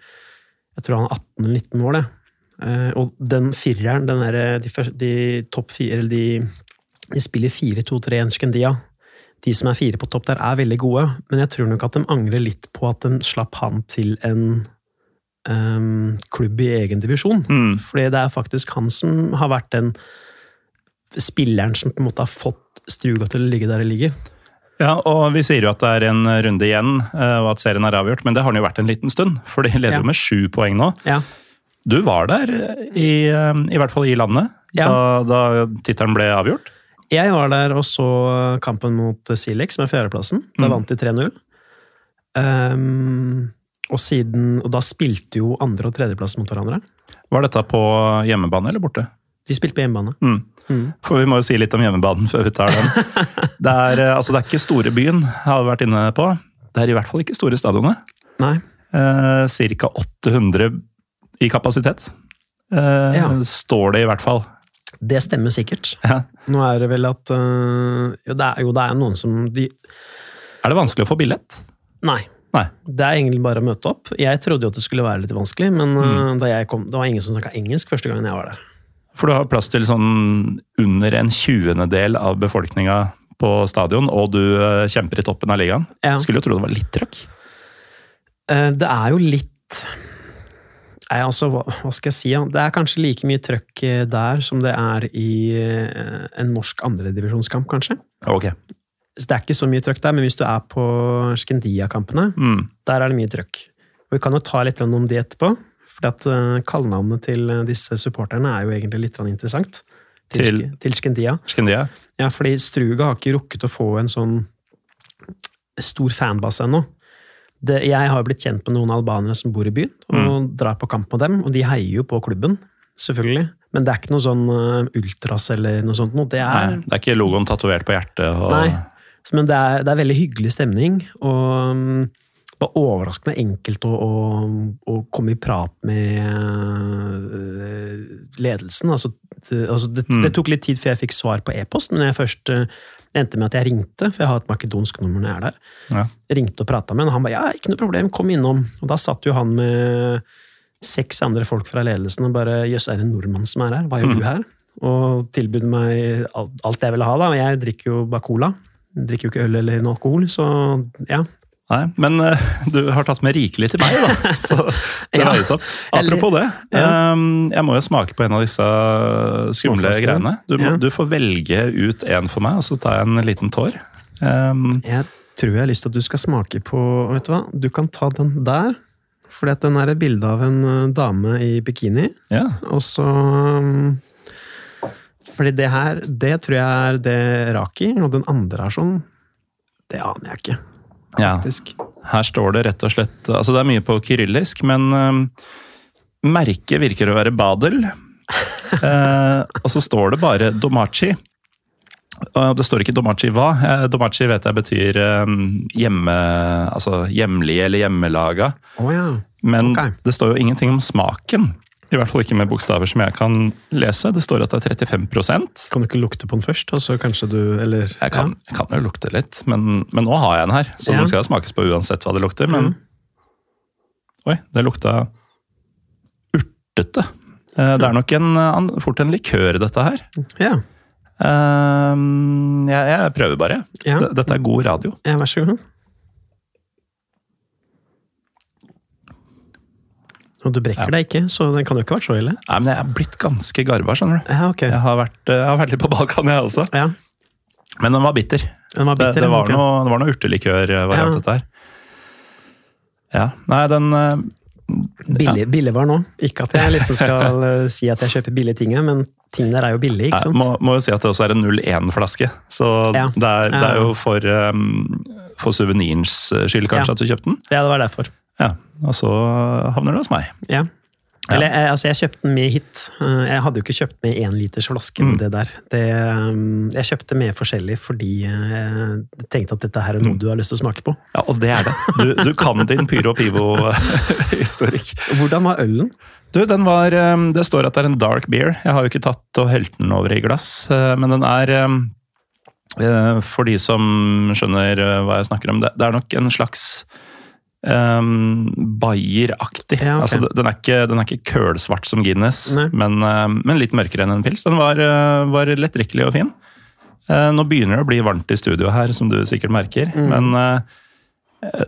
Jeg tror han har 18 eller 19 år, det. Eh, og den fireren, den der, de, de topp fire eller de, de spiller 4-2-3-1 Skendia. De som er fire på topp der, er veldig gode, men jeg tror nok at de angrer litt på at de slapp han til en um, klubb i egen divisjon. Mm. Fordi det er faktisk han som har vært den spilleren som på en måte har fått Struga til å ligge der det ligger. Ja, og Vi sier jo at det er en runde igjen, eh, og at serien er avgjort, men det har den jo vært en liten stund. For de leder Ja. jo med sju poeng nå. Ja. Du var der, i, eh, i hvert fall i landet, Ja. da, da tittelen ble avgjort. Jeg var der og så kampen mot Silex med fjerdeplassen. Da Mm. vant de 3-0. Um, og, siden, og da spilte jo andre- og tredjeplass mot hverandre. Var dette på hjemmebane eller borte? De spilte på hjemmebane. Mm. Mm. For vi må jo si litt om hjemmebanen før vi tar den. Det er, eh, altså, det er ikke store byen, har vi vært inne på. Det er i hvert fall ikke store stadionet. Nei. Eh, Ca. 800 i kapasitet. Eh, Ja. Står det i hvert fall. Det stemmer sikkert. Ja. Nå er det vel at øh, jo, det er, jo, det er noen som de, Er det vanskelig å få billett? Nei. Nei. Det er egentlig bare å møte opp. Jeg trodde jo at det skulle være litt vanskelig, men mm. da jeg kom, det var ingen som snakka engelsk første gangen jeg var der. For du har plass til sånn under en tjuendedel av befolkninga på stadion, og du eh, kjemper i toppen av ligaen. Ja. Skulle jo tro det var litt trøkk. Eh, Det er jo litt Nei, altså, hva, hva skal jeg si? ja? Det er kanskje like mye trøkk eh, der som det er i eh, en norsk andredivisjonskamp, kanskje. Ok. Så det er ikke så mye trøkk der, men hvis du er på Skendia-kampene, Mm. der er det mye trøkk. Og vi kan jo ta litt om det etterpå, for at uh, kallenavnet til eh, disse supporterne er jo egentlig litt interessant. Til, Til- til Skendia. Skindia. Ja, fordi Struga har ikke rukket å få en sånn stor fanbase ennå. Det, jeg har jo blitt kjent med noen albanere som bor i byen, og drar på kamp med dem. Og de heier jo på klubben, selvfølgelig. Men det er ikke noe sånn eh, ultras eller noe sånt noe. Det Nei, er, det er ikke logoen tatovert på hjertet. Og... Nei. Men det er, det er veldig hyggelig stemning, og mm, det var overraskende enkelt å, å, å komme i prat med øh, ledelsen. Altså, det, altså det, Mm. det tok litt tid før jeg fikk svar på e-post, men jeg først øh, endte med at jeg ringte, for jeg har et makedonsk nummer når jeg er der. Ja. Jeg ringte og prata med han, og han ba ja, ikke noe problem, kom innom. Og da satt jo han med seks andre folk fra ledelsen og bare jøss, er det en nordmann som er her? Hva gjør Mm. du her? Og tilbød meg alt, alt jeg ville ha, da. Jeg drikker jo bare cola. Jeg drikker jo ikke øl eller alkohol, så ja. Nei, men uh, du har tatt med rikelig til meg, da. Så det Ja. veies opp. Apropos det, eh, jeg må jo smake på en av disse skumle greiene. Du, må, Ja. du får velge ut en for meg, og så tar jeg en liten tår. Um, Jeg tror jeg har lyst til at du skal smake på Vet du hva, du kan ta den der. Fordi den er et bilde av en øh, dame i bikini. ja. Og så um, Fordi det her, det tror jeg er det Raki, og den andre er sånn Det aner jeg ikke, ja. Her står det rett og slett Altså, det er mye på kyrillisk, men um, merket virker å være Badel. uh, og så står det bare Domachi. Og det står ikke Domachi hva. Uh, Domachi vet jeg betyr um, hjemme, altså hjemlige eller hjemmelaga. Oh, ja. Men okay. det står jo ingenting om smaken. I hvert fall ikke med bokstaver som jeg kan lese. Det står at det er 35% Kan du ikke lukte på den først, og så kanskje du Eller Jeg kan, jeg kan jo lukte litt, men, men nå har jeg den her. Så Ja. den skal smakes på uansett hva det lukter. Men Oi, det lukta urtete. Eh, Det er nok en, fort en likør, dette her. Ja. Eh, Jeg, jeg prøver bare. Ja. Dette er god radio. ja, vær så god. Og du brekker Ja. deg ikke, så den kan jo ikke ha vært så ille. Nei, men jeg er blitt ganske garva, skjønner du. Ja, ok. Jeg har vært, eh, jeg har vært litt på Balkan, jeg også. Ja, Men den var bitter. den var bitter. det, var, ok. noe, det var noe urtelikør-variant, Ja. dette her. Ja. Nei, den eh, Billig, billig var nå. Ikke at jeg liksom skal eh, si at jeg kjøper billige ting, men ting der er jo billig, ikke Nei, sant? må, må jo si at det også er en 01-flaske. Så Ja. det, er, det er jo for, um, for suvenirens skyld kanskje Ja. at du kjøpte den. Ja, det var derfor. Ja, Og så havner det hos meg. Ja. Eller, eh, altså, jeg kjøpte den med hit. Eh, Jeg hadde jo ikke kjøpt med én liters flaske med Mm. det der. Det, um, jeg kjøpte med forskjellig fordi eh, jeg tenkte at dette her er noe Mm. du har lyst til å smake på. Ja, Og det er det. Du, du kan din pyro pivo-historikk. Hvordan var ølen? Du, den var Det står at det er en dark beer. Jeg har jo ikke tatt og helt den over i glass, men den er For de som skjønner hva jeg snakker om, det, det er nok en slags um, Bayer-aktig. Ja, okay. altså, den, er ikke, den er ikke kølsvart som Guinness, men, um, men litt mørkere enn en pils. Den var, uh, var lettdrikkelig og fin. Uh, nå begynner det å bli varmt i studio her, som du sikkert merker. Mm. Men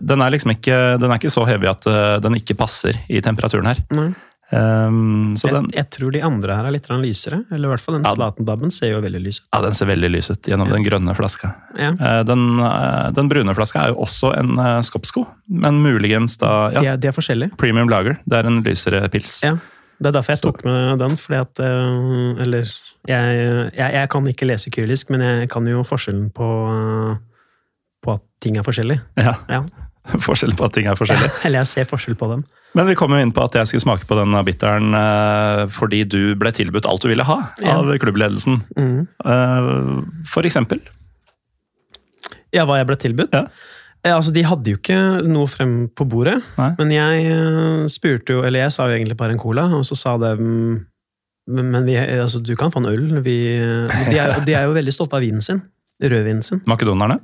Den er liksom ikke, den er ikke så hevig at eh, den ikke passer i temperaturen her. Nei. Um, så den, Jeg, jeg tror de andre her er litt lysere. Eller i hvert fall den Ja. Zlatan-dabben ser jo veldig lys ut. ja, den ser veldig lys ut gjennom den grønne flaska. Ja. Eh, Den, eh, den brune flaska er jo også en uh, skoppsko, men muligens da ja, De, er, de er forskjellige. Premium Lager. Det er en lysere pils. Ja. Det er derfor jeg tok med den. fordi at Eller jeg, jeg, jeg kan ikke lese kyrillisk, men jeg kan jo forskjellen på, på at ting er forskjellig. Ja. Ja. Forskjell på at ting er forskjellige. Eller jeg ser forskjell på dem. Men vi kom jo inn på at jeg skulle smake på den bitteren eh, fordi du ble tilbudt alt du ville ha Ja. av klubbledelsen. Mhm. Eh, For eksempel. Ja, hva jeg ble tilbudt? Ja. Eh, altså, De hadde jo ikke noe frem på bordet, Nei. men jeg spurte jo Eller jeg sa jo egentlig bare en cola, og så sa de mm, men vi, altså, du kan få en øl. Vi, de, er, de er jo veldig stolte av vinen sin. Rødvinen sin. Makedonerne.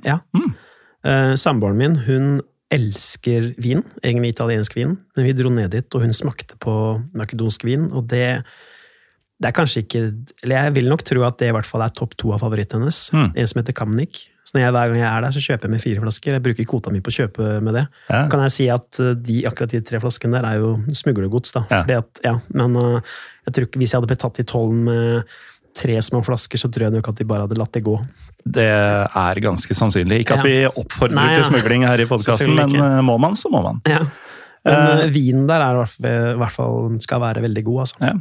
Eh, Samboeren min hun elsker vin, egentlig italiensk vin, men vi dro ned dit, og hun smakte på makedonsk vin, og det det er kanskje ikke Eller jeg vil nok tro at det i hvert fall er topp to av favorittene hennes. Mm. En som heter Kamnik. Så når jeg, hver gang jeg er der, så kjøper jeg med fire flasker. Jeg bruker kvota mi på å kjøpe med det. Ja. kan jeg si at eh, de, akkurat de tre flaskene der er jo smuglergods, da. Ja. Fordi at, ja, men eh, jeg tror ikke hvis jeg hadde blitt tatt i tollen med tre små flasker, så tror jeg nok at de bare hadde latt det gå. Det er ganske sannsynlig. Ikke at vi oppfordrer Nei, til smugling her i podkasten, men eh, må man, så må man. Ja. Men eh, vinen der er i hvert fall- skal være veldig god, altså. Ja.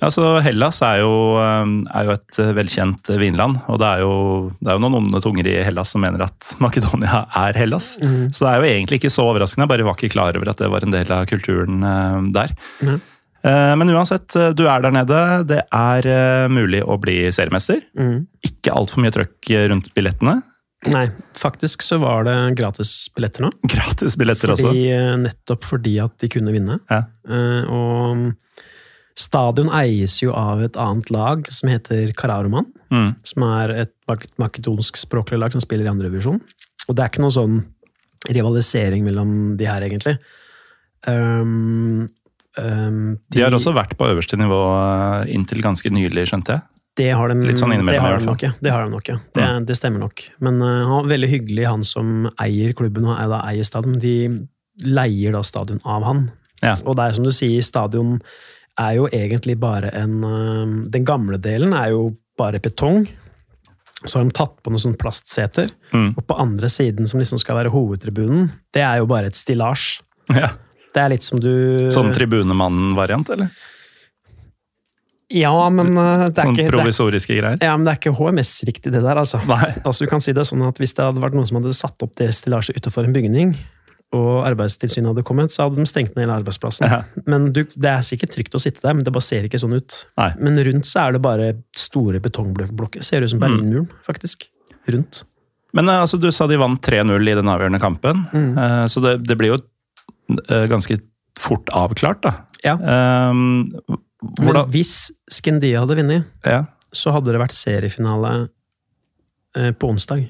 Altså, Hellas er jo, er jo et velkjent vinland, og det er, jo, det er jo noen onde tunger i Hellas som mener at Makedonia er Hellas. Mm. Så det er jo egentlig ikke så overraskende, jeg bare var ikke klar over at det var en del av kulturen der. Ja. Eh, Men uansett, eh, du er der nede. Det er eh, mulig å bli seriemester. Mm. Ikke altfor mye trøkk rundt billettene. Nei, faktisk så var det gratisbilletter nå. Gratis billetter også. Nettopp fordi at de kunne vinne. Ja. Og stadion eies jo av et annet lag som heter Kararoman. Mm. Som er et mak- makedonsk-språklig lag som spiller i andre divisjon. Og det er ikke noe sånn rivalisering mellom de her, egentlig. Um, um, De har også vært på øverste nivå eh, inntil ganske nylig, skjønte jeg. Det har de, Litt sånn innimellom det har de nok, ja. Det har de nok, ja. Det, det stemmer nok. Men uh, veldig hyggelig, han som eier klubben og da eier stadion. De leier da stadion av han. Ja. Og det er som du sier, stadion er jo egentlig bare en uh, Den gamle delen er jo bare betong. Så har de tatt på noen sånne plastseter. Mm. Og på andre siden, som liksom skal være hovedtribunen, det er jo bare et stillasj. Ja. Det er litt som du Sånn Tribunemannen-variant, eller? Ja, men eh, det er Sånn ikke provisoriske greier? ja, men det er ikke HMS-riktig, det der, altså. Nei. Altså, du kan si det sånn at Hvis det hadde vært noen som hadde satt opp det stillasjet utenfor en bygning, og Arbeidstilsynet hadde kommet, så hadde de stengt ned hele arbeidsplassen. Ja. Men du, Det er sikkert trygt å sitte der, men det bare ser ikke sånn ut. Nei. Men rundt så er det bare store betongblokker. Ser ut som Berlinmuren, faktisk. Rundt. Men eh, altså, du sa de vant 3-0 i den avgjørende kampen, Mm. Eh, så det, det blir jo eh, ganske fort avklart, da. Ja. Um, Men hvis Skendia hadde vunnet, ja. så hadde det vært seriefinale eh, på onsdag.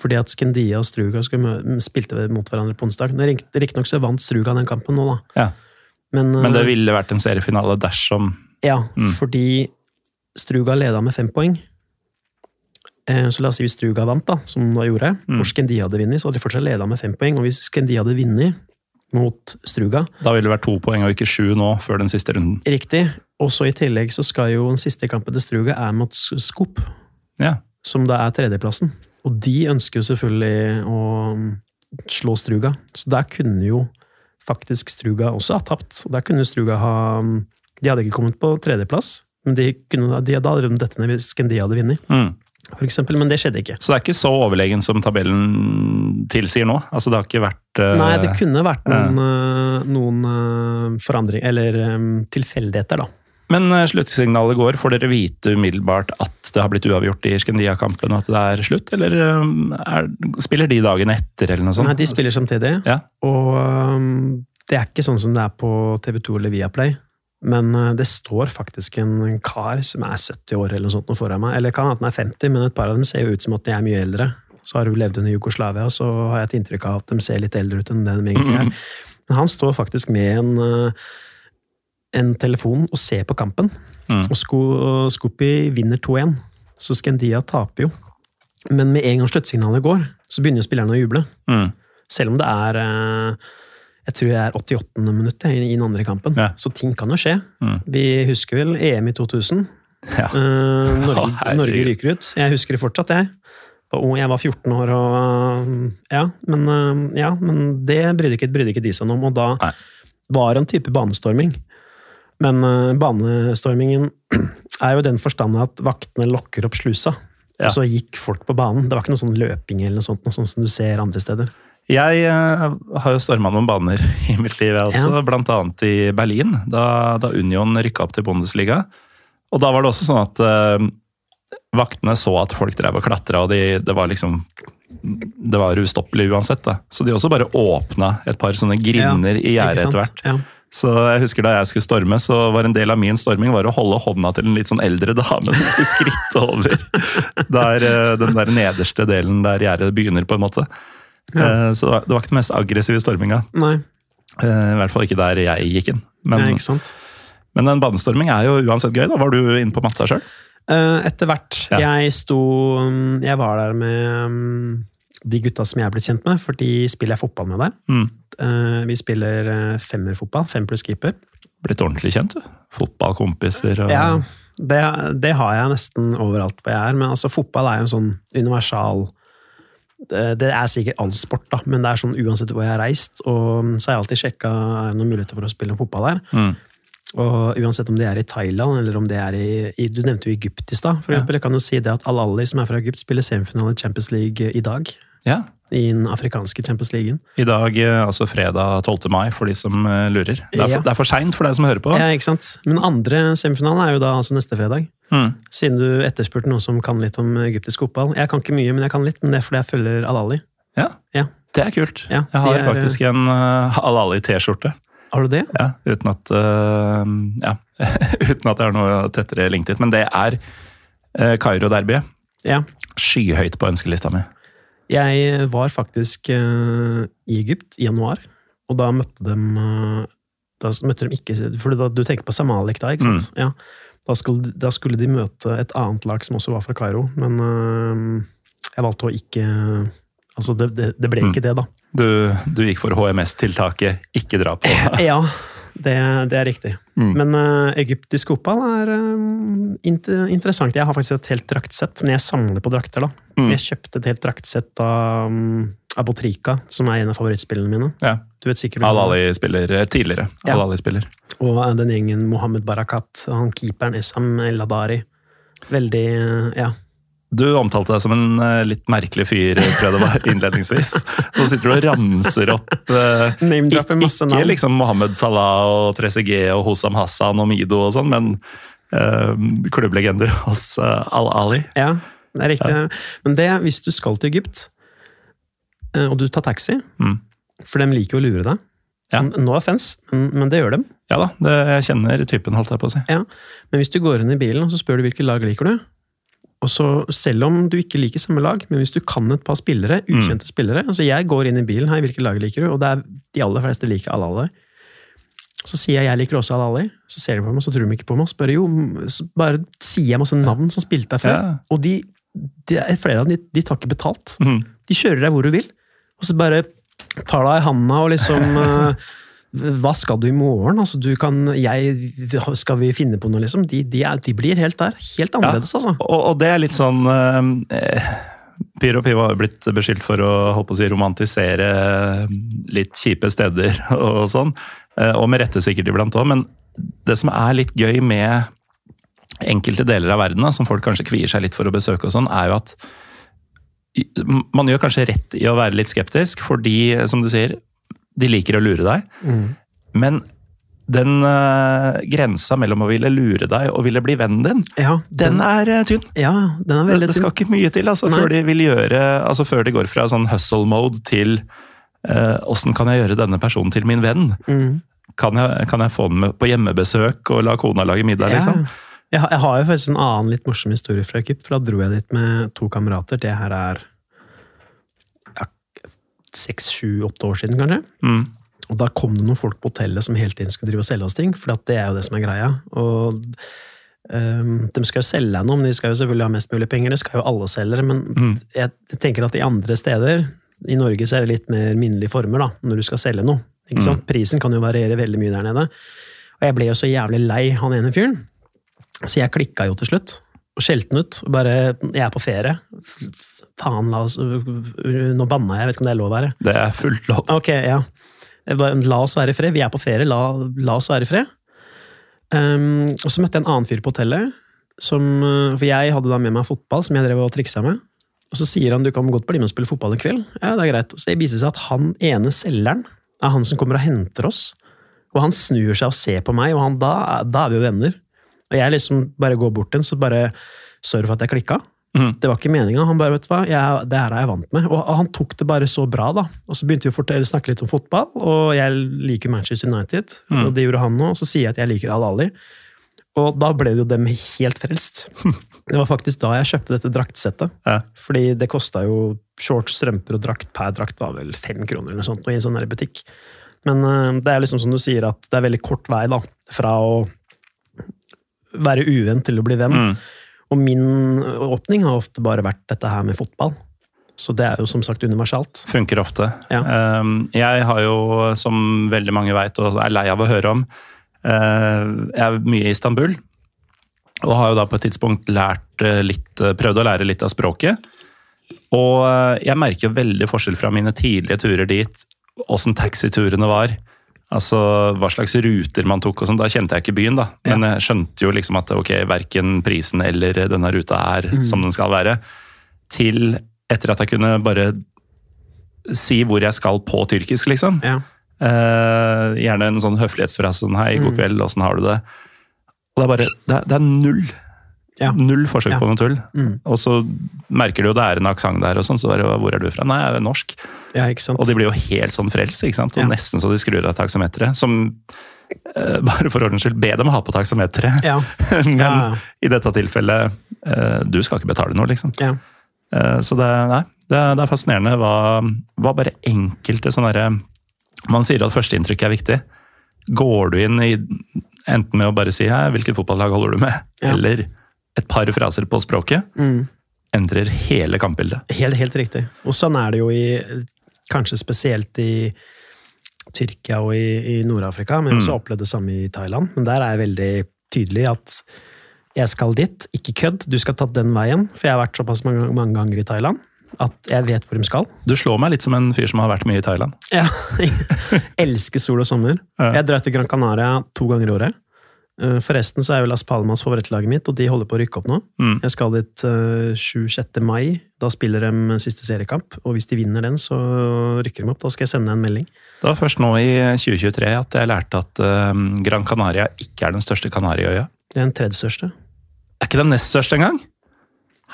Fordi at Skendia og Struga skulle spilte mot hverandre på onsdag. Riktignok så vant Struga den kampen nå, da. Ja. Men, Men det eh, ville vært en seriefinale dersom Ja, Mm. fordi Struga leda med fem poeng. Eh, Så la oss si hvis Struga vant, da, som de gjorde, Mm. og Skendia hadde vunnet, så hadde de fortsatt leda med fem poeng. Og hvis Skendia hadde vunnet mot Struga, Da ville det vært to poeng og ikke sju nå, før den siste runden. riktig, og så i tillegg så skal jo den siste kampen til Struga er mot Skop, Ja. som da er tredjeplassen. Og de ønsker jo selvfølgelig å slå Struga, så der kunne jo faktisk Struga også ha tapt. Og Der kunne Struga ha De hadde ikke kommet på tredjeplass, men de kunne, de, da hadde de dette ned hvis Skendia hadde vunnet. Mm. For eksempel, men det skjedde ikke. Så det er ikke så overlegen som tabellen tilsier nå? Altså, det har ikke vært uh, Nei, det kunne vært noen, uh, noen uh, forandring, eller um, tilfeldigheter, da. Men sluttsignalet går. Får dere vite umiddelbart at det har blitt uavgjort i Skendia-kampen, og at det er slutt? Eller er, spiller de dagen etter, eller noe sånt? Nei, de spiller samtidig, Ja. og um, det er ikke sånn som det er på TV2 eller Viaplay. Men eh, det står faktisk en kar som er 70 år eller noe sånt foran meg. Eller kan hende han er 50, men et par av dem ser jo ut som at de er mye eldre. Så har hun levd under Jugoslavia, og så har jeg et inntrykk av at de ser litt eldre ut enn det de egentlig er. Men han står faktisk med en, eh, en telefon og ser på kampen. Mm. Og Skopi vinner 2-1, så Skendia taper jo. Men med en gang sluttsignalet går, så begynner spillerne å juble. Mm. Selv om det er eh, Jeg tror det er 88. minutt jeg, i den andre kampen. Ja. Så ting kan jo skje. Mm. Vi husker vel EM i 2000. Ja. Uh, Norge, oh. Norge ryker ut. Jeg husker det fortsatt, jeg. Jeg var 14 år og Ja, men, eh, ja, men det brydde ikke, brydde ikke de seg om. Og da Nei. var det en type banestorming. Men uh, banestormingen er jo i den forstand at vaktene lokker opp slusa. Ja. Og så gikk folk på banen. Det var ikke noe sånn løping eller noe sånt, noe sånt som du ser andre steder. Jeg eh, har jo storma noen baner i mitt liv, jeg også. Ja. Blant annet i Berlin, da, da Union rykka opp til Bundesliga. Og da var det også sånn at uh, vaktene så at folk drev og klatra, og de, det var liksom Det var ustoppelig uansett, da. Så de også bare åpna et par sånne grinder i gjerdet etter hvert. Ja. Så jeg husker Da jeg skulle storme, så var en del av min storming var å holde hånda til en litt sånn eldre dame som skulle skritte over der, eh, den der nederste delen der gjerdet begynner, på en måte. Eh, Så det var, ikke den mest aggressive storminga. Nei, Eh, I hvert fall ikke der jeg gikk inn. Men, nei, ikke sant. men en banestorming er jo uansett gøy. da. Var du inne på matta sjøl? Eh, Etter hvert. Ja. Jeg sto mm, Jeg var der med mm, de gutta som jeg ble kjent med, for de spiller jeg fotball med der. Mm. Vi spiller femmerfotball, fem pluss keeper. Blitt ordentlig kjent, du. Fotballkompiser og Ja, det, det har jeg nesten overalt hvor jeg er, men altså fotball er jo en sånn universal det, er sikkert all sport, da, men det er sånn uansett hvor jeg har reist. Og så har jeg alltid sjekka er det noen muligheter for å spille fotball her. Mm. Og uansett om det er i Thailand eller om det er i, Du nevnte jo Egypt i stad. For Ja. eksempel, jeg kan jo si det at Al-Ali, som er fra Egypt, spiller semifinale i Champions League i dag. Ja. I den afrikanske Champions League. I dag, eh, altså fredag 12. mai, for de som eh, lurer. Det er for, for seint for deg som hører på. Ja, ikke sant? Men andre semifinale er jo da altså neste fredag. Mm. Siden du etterspurte noen som kan litt om egyptisk fotball. Jeg kan ikke mye, men jeg kan litt, men det er fordi jeg følger Al-Ali. Ja. Ja. Det er kult. Ja, jeg har er- faktisk en uh, Al-Ali-T-skjorte. Har du det? Ja, uten at uh, Ja, uten at jeg har noe tettere linket. Men det er uh, Kairo-derbyet. Ja. Skyhøyt på ønskelista mi. Jeg var faktisk uh, i Egypt i januar, og da møtte de uh, Da møtte de ikke For da, du tenker på Samalik da, ikke sant? Ja. Da skulle, da skulle de møte et annet lag som også var fra Kairo, men uh, jeg valgte å ikke Altså, det, det, det ble ikke det, da. Du, du gikk for HMS-tiltaket 'ikke dra på'. Ja, det, det er riktig. Mm. Men uh, egyptisk fotball er eh, inter interessant. Jeg har faktisk et helt draktsett, men jeg samler på drakter, da. Mm. Jeg kjøpte et helt draktsett av um, Abotrika, som er en av favorittspillene mine. Ja. Du vet sikkert Al-Ali-spiller eh, tidligere. Ja. Al-Ali-spiller. Og den gjengen Mohammed Barakat, han keeperen Esam El Adari. Veldig uh, Ja. Du omtalte deg som en eh, litt merkelig fyr, tror jeg det var innledningsvis. Nå sitter du og ramser opp uh, ikke, ikke liksom Mohammed Salah og Trezeguet og Hosam Hassan og Mido og sånn, men eh, klubblegender hos eh, Al-Ali. Ja, det er riktig. Men det, hvis du skal til Egypt, eh, og du tar taxi, Mm. for de liker å lure deg Ja. No offense, men, men det gjør de. Ja da, det, jeg kjenner typen, holdt jeg på å si. Ja. Men hvis du går inn i bilen og så spør du hvilket lag liker du, og så selv om du ikke liker samme lag, men hvis du kan et par spillere, ukjente spillere altså Jeg går inn i bilen, her, hvilket lag liker du? Og det er de aller fleste liker Al-Ali. Så sier jeg jeg liker også Al-Ali, så ser de på meg, så tror de ikke på meg. Og spør jo, så bare sier jeg masse navn som spilte der før. Ja. Og de, de, flere av dem, de, de tar ikke betalt. Mm. De kjører deg hvor du vil, og så bare tar deg i handa og liksom eh, Hva skal du i morgen? Altså, du kan jeg, Skal vi finne på noe, liksom? De, de, er, de blir helt der. Helt annerledes, altså. Og, og det er litt sånn eh, Pyro og Pivo har blitt beskyldt for å å si, romantisere litt kjipe steder og sånn. Eh, Og med rette sikkert iblant òg, men det som er litt gøy med enkelte deler av verden, som folk kanskje kvier seg litt for å besøke, og sånn, er jo at man gjør kanskje rett i å være litt skeptisk, fordi, som du sier, de liker å lure deg. Mm. Men den uh, grensa mellom å ville lure deg og ville bli vennen din, Ja, den er eh, tynn. ja, den er veldig tynn. det skal ikke mye til altså, før de vil gjøre Altså før de går fra sånn hustle mode til åssen uh, kan jeg gjøre denne personen til min venn? Mm. Kan jeg, kan jeg få den med på hjemmebesøk og la kona lage middag, liksom? Jeg, har- jeg har jo faktisk en annen litt morsom historie fra Egypt, for da dro jeg dit med to kamerater. Det her er ja, seks, sju, åtte år siden, kanskje. Mm. Og da kom det noen folk på hotellet som hele tiden skulle drive og selge oss ting, for det er jo det som er greia. Og um, de skal jo selge deg noe, men de skal jo selvfølgelig ha mest mulig penger. Det skal jo alle selgere, men Mm. jeg tenker at i andre steder I Norge så er det litt mer minnelige former da, når du skal selge noe. Ikke sant? Prisen kan jo variere veldig mye der nede. Og jeg ble jo så jævlig lei han ene fyren, så jeg klikka jo til slutt. Og skjelte han ut. og Bare Jeg er på ferie. Faen, la oss Nå banna jeg, jeg vet ikke om det er lov å være. Det er fullt lov. Ok, ja. La oss være i fred. Vi er på ferie, la, la oss være i fred. Um, og så møtte jeg en annen fyr på hotellet. Som, eh, for jeg hadde da med meg fotball, som jeg drev og triksa med. Og så sier han du kan godt bli med og spille fotball en kveld. Ja, det er greit. Og så viser det seg at han ene selgeren er han som kommer og henter oss. Og han snur seg og ser på meg, og han, da, da er vi jo venner. Og jeg liksom bare går bort til ham, så bare Sorry for at jeg klikka. Mhm. Det var ikke meninga. Han bare, vet du hva, jeg, det her er jeg vant med. Og han tok det bare så bra, da. Og så begynte vi å fortelle, snakke litt om fotball, og jeg liker Manchester United. Mm. Og det gjorde han òg. Og så sier jeg at jeg liker Al-Ali. Og da ble det jo dem helt frelst. Det var faktisk da jeg kjøpte dette draktsettet. Ja. Fordi det kosta jo shorts, strømper og drakt per drakt var vel fem kroner eller noe sånt i en sånn der butikk. Men eh, det er liksom som du sier, at det er veldig kort vei da, fra å være uvenn til å bli venn. Mm. Og min åpning har ofte bare vært dette her med fotball. Så det er jo som sagt universalt. Funker ofte. Ja. Um, Jeg har jo, som veldig mange veit og er lei av å høre om, uh, jeg er mye i Istanbul. Og har jo da på et tidspunkt lært uh, litt, uh, prøvd å lære litt av språket. Og jeg merker jo veldig forskjell fra mine tidlige turer dit, åssen taxiturene var. Altså hva slags ruter man tok og sånn. Da kjente jeg ikke byen, da. Men jeg skjønte jo liksom at ok, verken prisen eller denne ruta er som den skal være. Til etter at jeg kunne bare si hvor jeg skal på tyrkisk, liksom. Ja. Eh, gjerne en sånn høflighetsfrase sånn hei, god kveld, åssen har du det? Og det er bare Det er, det er null. Ja. Null forsøk Ja. på noe tull. Mm. Og så merker du jo det er en aksent der, og sånn, så bare hvor er du fra? Nei, jeg er norsk. ja, ikke sant. Og de blir jo helt sånn frelst, ikke sant? Og nesten så de skrur av taksameteret. Som eh, Bare for ordens skyld, be dem ha på taksameteret. Ja, Men Ja, ja. i dette tilfellet, eh, du skal ikke betale noe, liksom. ja. Eh, Så det, nei, det, det er fascinerende hva, hva bare enkelte sånne derre Man sier at førsteinntrykket er viktig. Går du inn i enten med å bare si hvilket fotballag holder du med, eller et par fraser på språket, Mm. endrer hele kampbildet. Helt, helt riktig. Og sånn er det jo i Kanskje spesielt i Tyrkia og i, i Nord-Afrika, men jeg har også opplevd det samme i Thailand. Men der er jeg veldig tydelig at jeg skal dit, ikke kødd, du skal ta den veien. For jeg har vært såpass mange, mange ganger i Thailand at jeg vet hvor de skal. Du slår meg litt som en fyr som har vært mye i Thailand. Ja, jeg elsker sol og sommer. Jeg drar til Gran Canaria to ganger i året. Eh, Forresten så er jo Las Palmas favorittlaget mitt, og de holder på å rykke opp nå. Mm. Jeg skal dit eh, 7.-6. mai. Da spiller de siste seriekamp. Og hvis de vinner den, så rykker de opp. Da skal jeg sende en melding. Det var først nå i 2023 at jeg lærte at eh, Gran Canaria ikke er den største Kanariøya. Det er den tredje største. Er ikke den nest største engang?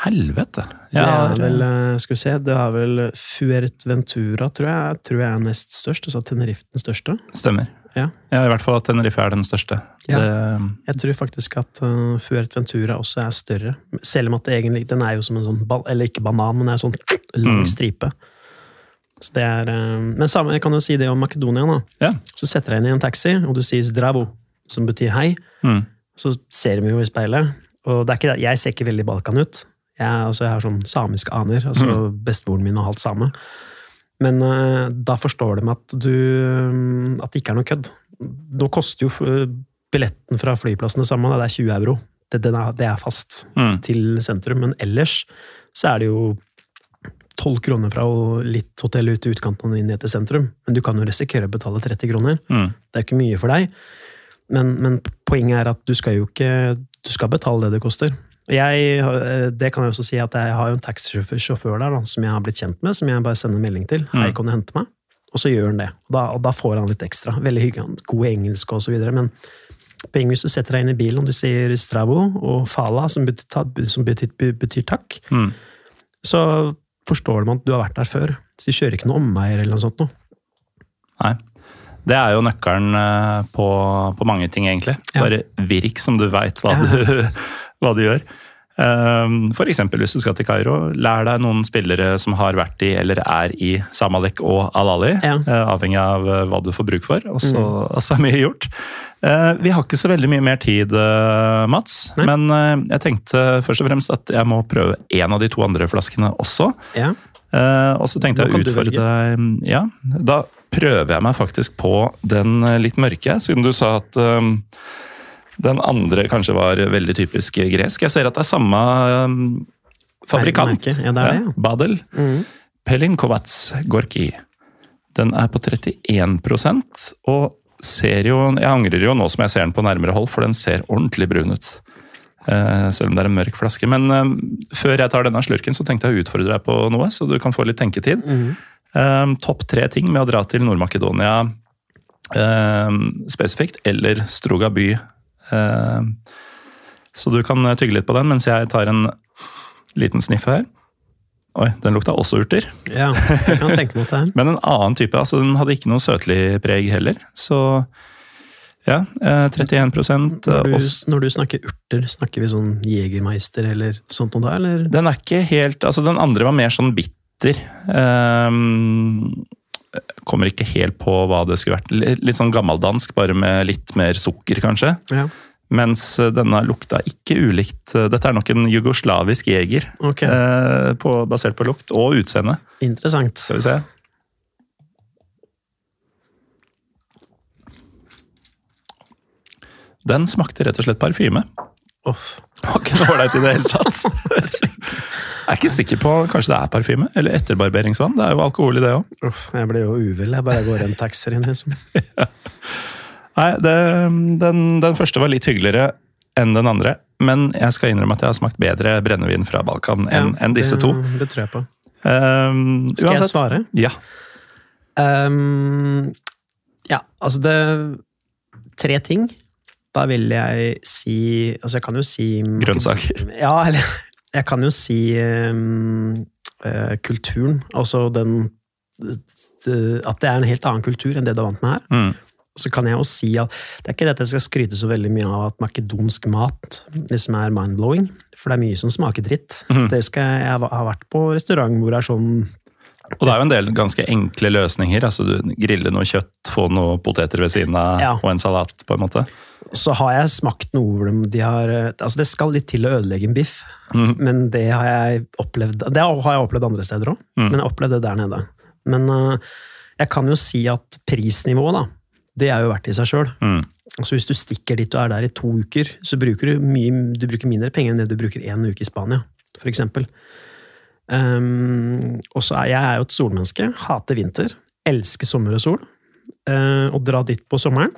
Helvete. Det er vel, eh, skal vi se, det er vel Fuerteventura, tror jeg, tror jeg er nest størst. Altså Tenerife den største. Stemmer. Ja. Ja, I hvert fall at Tenerife er den største. Ja. Det, Jeg tror faktisk at uh, Fuerteventura også er større. Selv om at det egentlig, den er jo som en sånn, eller ikke banan, men er en sånn lang Mm. stripe. Så det er, uh, men samme, jeg kan jo si det om Makedonia. da. ja. Så setter jeg inn i en taxi, og du sier 'zdravo', som betyr hei. Mm. Så ser vi jo i speilet. Og det er ikke, jeg ser ikke veldig Balkan ut. Jeg, altså, jeg har sånn samiske aner. altså Bestemoren min og halvt same. Men eh, da forstår de at du eh, At det ikke er noe kødd. Nå koster jo billetten fra flyplassen det samme. Det er 20 euro. Det, er, det er fast Mm. til sentrum. Men ellers så er det jo 12 kroner fra litt hotell ut i utkanten og inn til sentrum. Men du kan jo risikere å betale 30 kroner. Mm. Det er ikke mye for deg. Men, men poenget er at du skal jo ikke Du skal betale det det koster. Jeg, det kan jeg også si at jeg har jo en taxisjåfør der da, som jeg har blitt kjent med, som jeg bare sender melding til. Hei, kan du hente meg? Og så gjør han det. Og da, og da får han litt ekstra. Veldig hyggelig. God engelsk og så videre. Men poenget hvis du setter deg inn i bilen og du sier strabo og fala, som betyr, ta- som betyr, betyr takk, Mm. så forstår man at du har vært der før. Så de kjører ikke noe omveier eller noe sånt noe. Nei. Det er jo nøkkelen eh, på, på mange ting, egentlig. Ja. Bare virk som du veit hva, Ja. Hva du gjør. F.eks. For eksempel hvis du skal til Kairo, lær deg noen spillere som har vært i eller er i Samalek og Al-Ali. Ja. Mm. eh, Avhengig av eh, hva du får bruk for. Og så mm. så er mye gjort. Eh, Vi har ikke så veldig mye mer tid, Mats. Nei. Men jeg tenkte først og fremst at jeg må prøve en av de to andre flaskene også. Ja. Og så tenkte jeg å utfordre deg Ja, da prøver jeg meg faktisk på den litt mørke, siden du sa at den andre kanskje var veldig typisk gresk. Jeg ser at det er samme eh, fabrikant. Ja, det det, ja. Badel. Mm. Pelinkovats Gorki. Den er på 31% og ser jo Jeg angrer jo nå som jeg ser den på nærmere hold, for den ser ordentlig brun ut. Eh, selv om det er en mørk flaske. Men eh, før jeg tar denne slurken, så tenkte jeg å utfordre deg på noe, så du kan få litt tenketid. Eh, Topp tre ting med å dra til Nord-Makedonia spesifikt, eller Struga by. Eh, så du kan tygge litt på den mens jeg tar en liten sniff her. Oi, den lukta også urter. Ja, jeg kan tenke meg det. Men en annen type. altså Den hadde ikke noe søtlig preg heller. Så ja, eh, 31 Når du, også. når du snakker urter, snakker vi sånn Jegermeister eller sånt noe da, eller? Den er ikke helt altså Den andre var mer sånn bitter. Ehm, kommer ikke helt på hva det skulle vært. Litt sånn gammeldansk, bare med litt mer sukker, kanskje. Ja, Mens eh, denne lukta ikke ulikt. Dette er nok en jugoslavisk jeger, okay. eh, på, basert på lukt og utseende. Interessant. Skal vi se. Den smakte rett og slett parfyme. Det var ikke noe ålreit i det hele tatt. Jeg er ikke sikker på Kanskje det er parfyme? Eller etterbarberingsvann? Det er jo alkohol i det òg. Uff, jeg blir jo uvill. Jeg bare går en taxfree, liksom. Nei, det, den, den første var litt hyggeligere enn den andre. Men jeg skal innrømme at jeg har smakt bedre brennevin fra Balkan enn Ja, en disse to. Det tror jeg på. Um, Skal jeg svare? Ja. Um, ja, altså det Tre ting. Da vil jeg si Altså, jeg kan jo si Grønnsaker. Ja, eller jeg kan jo si ehm, eh, kulturen. Altså den At det er en helt annen kultur enn det du er vant med her. Mm. Så kan jeg jo si at det er ikke det at jeg skal skryte så veldig mye av at makedonsk mat liksom er mind-blowing, for det er mye som smaker dritt. Mm. Det skal jeg, jeg har vært på restaurant hvor det er sånn Og det er jo en del ganske enkle løsninger. altså du Grille noe kjøtt, få noe poteter ved siden av Ja. og en salat. på en måte. Så har jeg smakt noe hvor de, de har Altså, det skal litt til å ødelegge en biff, mm. men det har jeg opplevd Det har jeg opplevd andre steder òg, Mm. men jeg opplevde det der nede. Men uh, jeg kan jo si at prisnivået, da, det er jo verdt i seg sjøl. Mm. Altså hvis du stikker dit og er der i to uker, så bruker du, mye, du bruker mindre penger enn det du bruker én uke i Spania, eksempel. Um, og så er jeg er jo et solmenneske. Hater vinter. Elsker sommer og sol. Uh, og dra dit på sommeren.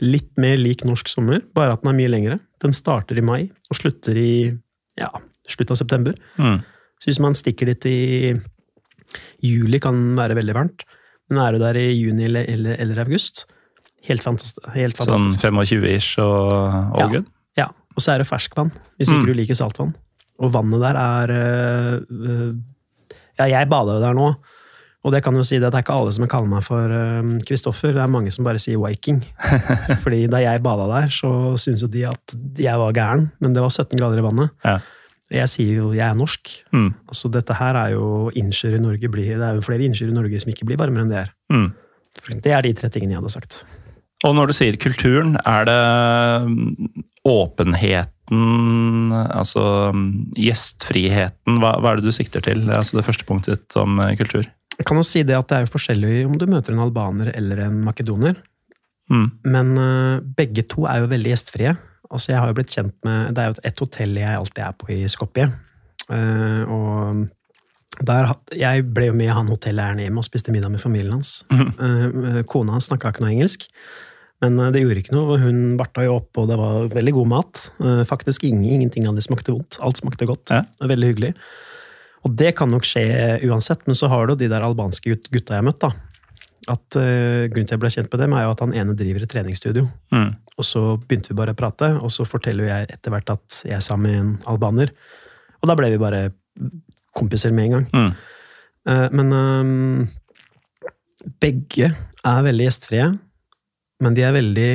Litt mer lik norsk sommer, bare at den er mye lengre. Den starter i mai og slutter i ja, slutt av september. Mm. Så hvis man stikker dit i juli, kan den være veldig varmt. Men er du der i juni eller, eller, eller august, helt, fantast helt Sånn 25-ish og all Ja. good? Ja, og så er det ferskvann, hvis ikke Mm. du liker saltvann. Og vannet der er øh, øh, Ja, jeg bader jo der nå, og det kan jo si det det er ikke alle som kaller meg for Kristoffer. det er mange som bare sier Viking. Fordi da jeg bada der, så syntes jo de at jeg var gæren, men det var 17 grader i vannet. Ja. Jeg sier jo jeg er norsk. Mm. Altså Dette her er jo innsjøer i Norge blir, Det er jo flere innsjøer i Norge som ikke blir varmere enn det er. Mm. Det er de tre tingene jeg hadde sagt. Og når du sier kulturen, er det mm, åpenheten, altså mm, gjestfriheten, hva, hva er det du sikter til? Altså det første punktet om eh, kultur? Jeg kan jo si det at det er jo forskjellig om du møter en albaner eller en makedoner. Mm. Men uh, begge to er jo veldig gjestfrie. Altså, jeg har jo blitt kjent med Det er jo et hotell jeg alltid er på i Skopje. Uh, og der, jeg ble jo med han hotelleieren hjem og spiste middag med familien hans. Eh, kona hans snakka ikke noe engelsk. Men det gjorde ikke noe. Hun barta jo opp, og det var veldig god mat. Faktisk ingenting av det smakte vondt. Alt smakte godt. Ja. Veldig hyggelig. Og det kan nok skje uansett, men så har du de der albanske gutta jeg har møtt. da. At uh, Grunnen til jeg ble kjent med dem, er jo at han ene driver et treningsstudio. Mm. Og så begynte vi bare å prate, og så forteller jeg etter hvert at jeg er sammen med en albaner. Og da ble vi bare kompiser med en gang. Mm. Uh, Men um, begge er veldig gjestfrie, men de er veldig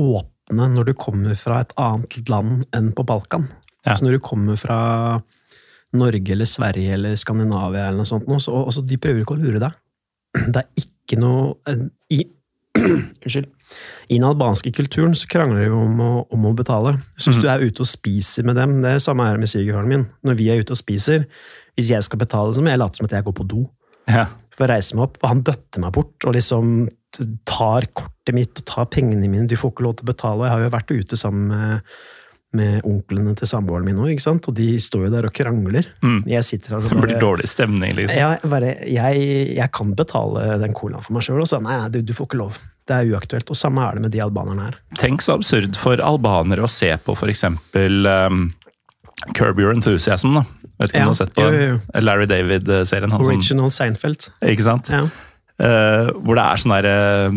åpne når du kommer fra et annet land enn på Balkan. Ja. Så når du kommer fra Norge eller Sverige eller Skandinavia eller noe sånt, nå, og så de prøver ikke å lure deg. Det er ikke noe i, Unnskyld. I den albanske kulturen så krangler de om å, om å betale. Så hvis mm. du er ute og spiser med dem Det er samme her med svigerfaren min. Når vi er ute og spiser, hvis jeg skal betale, så må jeg late som at jeg går på do Ja. for å reise meg opp. Og han døtter meg bort og liksom tar kortet mitt og tar pengene mine. Du får ikke lov til å betale. Og jeg har jo vært ute sammen med, med onklene til samboeren min òg. Og de står jo der og krangler. Mm. Jeg sitter her og Det blir dårlig stemning, liksom. Jeg, bare, jeg, jeg kan betale den colaen for meg sjøl, og så nei, du, du får ikke lov. Det er uaktuelt. Og samme er det med de albanerne her. Tenk så absurd for albanere å se på f.eks. Um, Curb Your Enthusiasm. da. Vet ikke om Ja, du har sett på jo, jo, jo. Larry David-serien? som- Original Seinfeld. Ikke sant? Ja. Uh, hvor det er sånn der eh,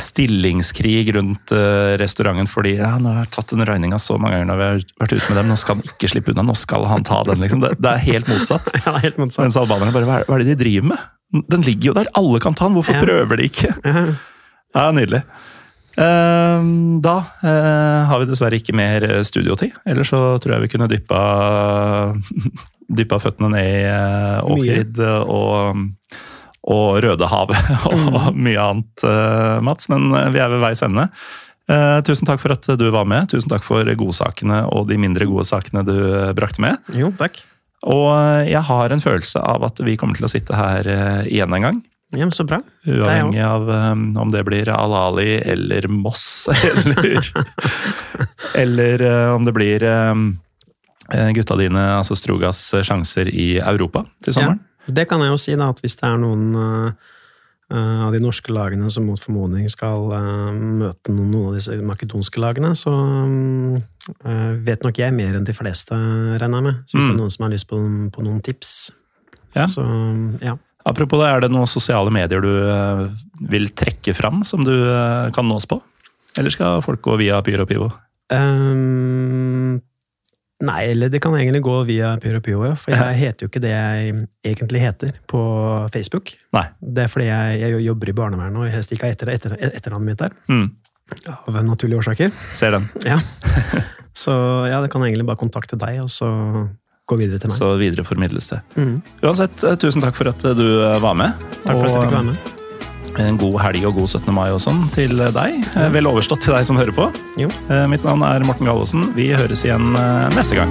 stillingskrig rundt eh, restauranten fordi ja, nå har jeg tatt den regninga så mange ganger når vi har vært ute med dem, nå skal han ikke slippe unna, nå skal han ta den. liksom. Det, det er helt motsatt. ja, helt motsatt. Mens albanerne bare hva er, hva er det de driver med? Den ligger jo der, alle kan ta den, hvorfor Ja. prøver de ikke? Ja. er Nydelig. Eh, da eh, har vi dessverre ikke mer eh, studiotid. Ellers så tror jeg vi kunne dyppa, dyppa føttene ned i Åkerid og, og Rødehavet og mye annet, eh, Mats. Men eh, vi er ved veis ende. Eh, tusen takk for at du var med. Tusen takk for godsakene og de mindre gode sakene du brakte med. Jo, takk. Og jeg har en følelse av at vi kommer til å sitte her igjen en gang. Ja, så bra. Uavhengig av um, om det blir Al-Ali eller Moss, eller Eller uh, om det blir um, gutta dine, altså Strugas, sjanser i Europa til sommeren. Det kan jeg jo si, da, at hvis det er noen eh, av de norske lagene som mot formodning skal uh, møte noen, noen av disse makedonske lagene, så eh, vet nok jeg mer enn de fleste, regner jeg med. Så hvis Mm. det er noen som har lyst på, på noen tips, Ja. så ja. Apropos det, er det noen sosiale medier du uh, vil trekke fram som du uh, kan nås på? Eller skal folk gå via Pyro Pivo? Ehm, nei, eller det kan egentlig gå via PyroPyo, ja, for jeg heter jo ikke det jeg egentlig heter på Facebook. Nei. Det er fordi jeg, jeg jobber i barnevernet og helst ikke har etter, etter, etternavnet mitt der. Mm, Av naturlige årsaker. ser den. Ja. Så ja, det kan egentlig bare kontakte deg, og så gå videre til meg. Så videre formidles det. Mm. Uansett, uh, tusen takk for at uh, du uh, var med. Takk for at jeg fikk være med. En god helg og god 17. mai og sånn til deg. Eh, Vel overstått til deg som hører på. Jo. Eh, Mitt navn er Morten Gallosen. Vi høres igjen eh, neste gang.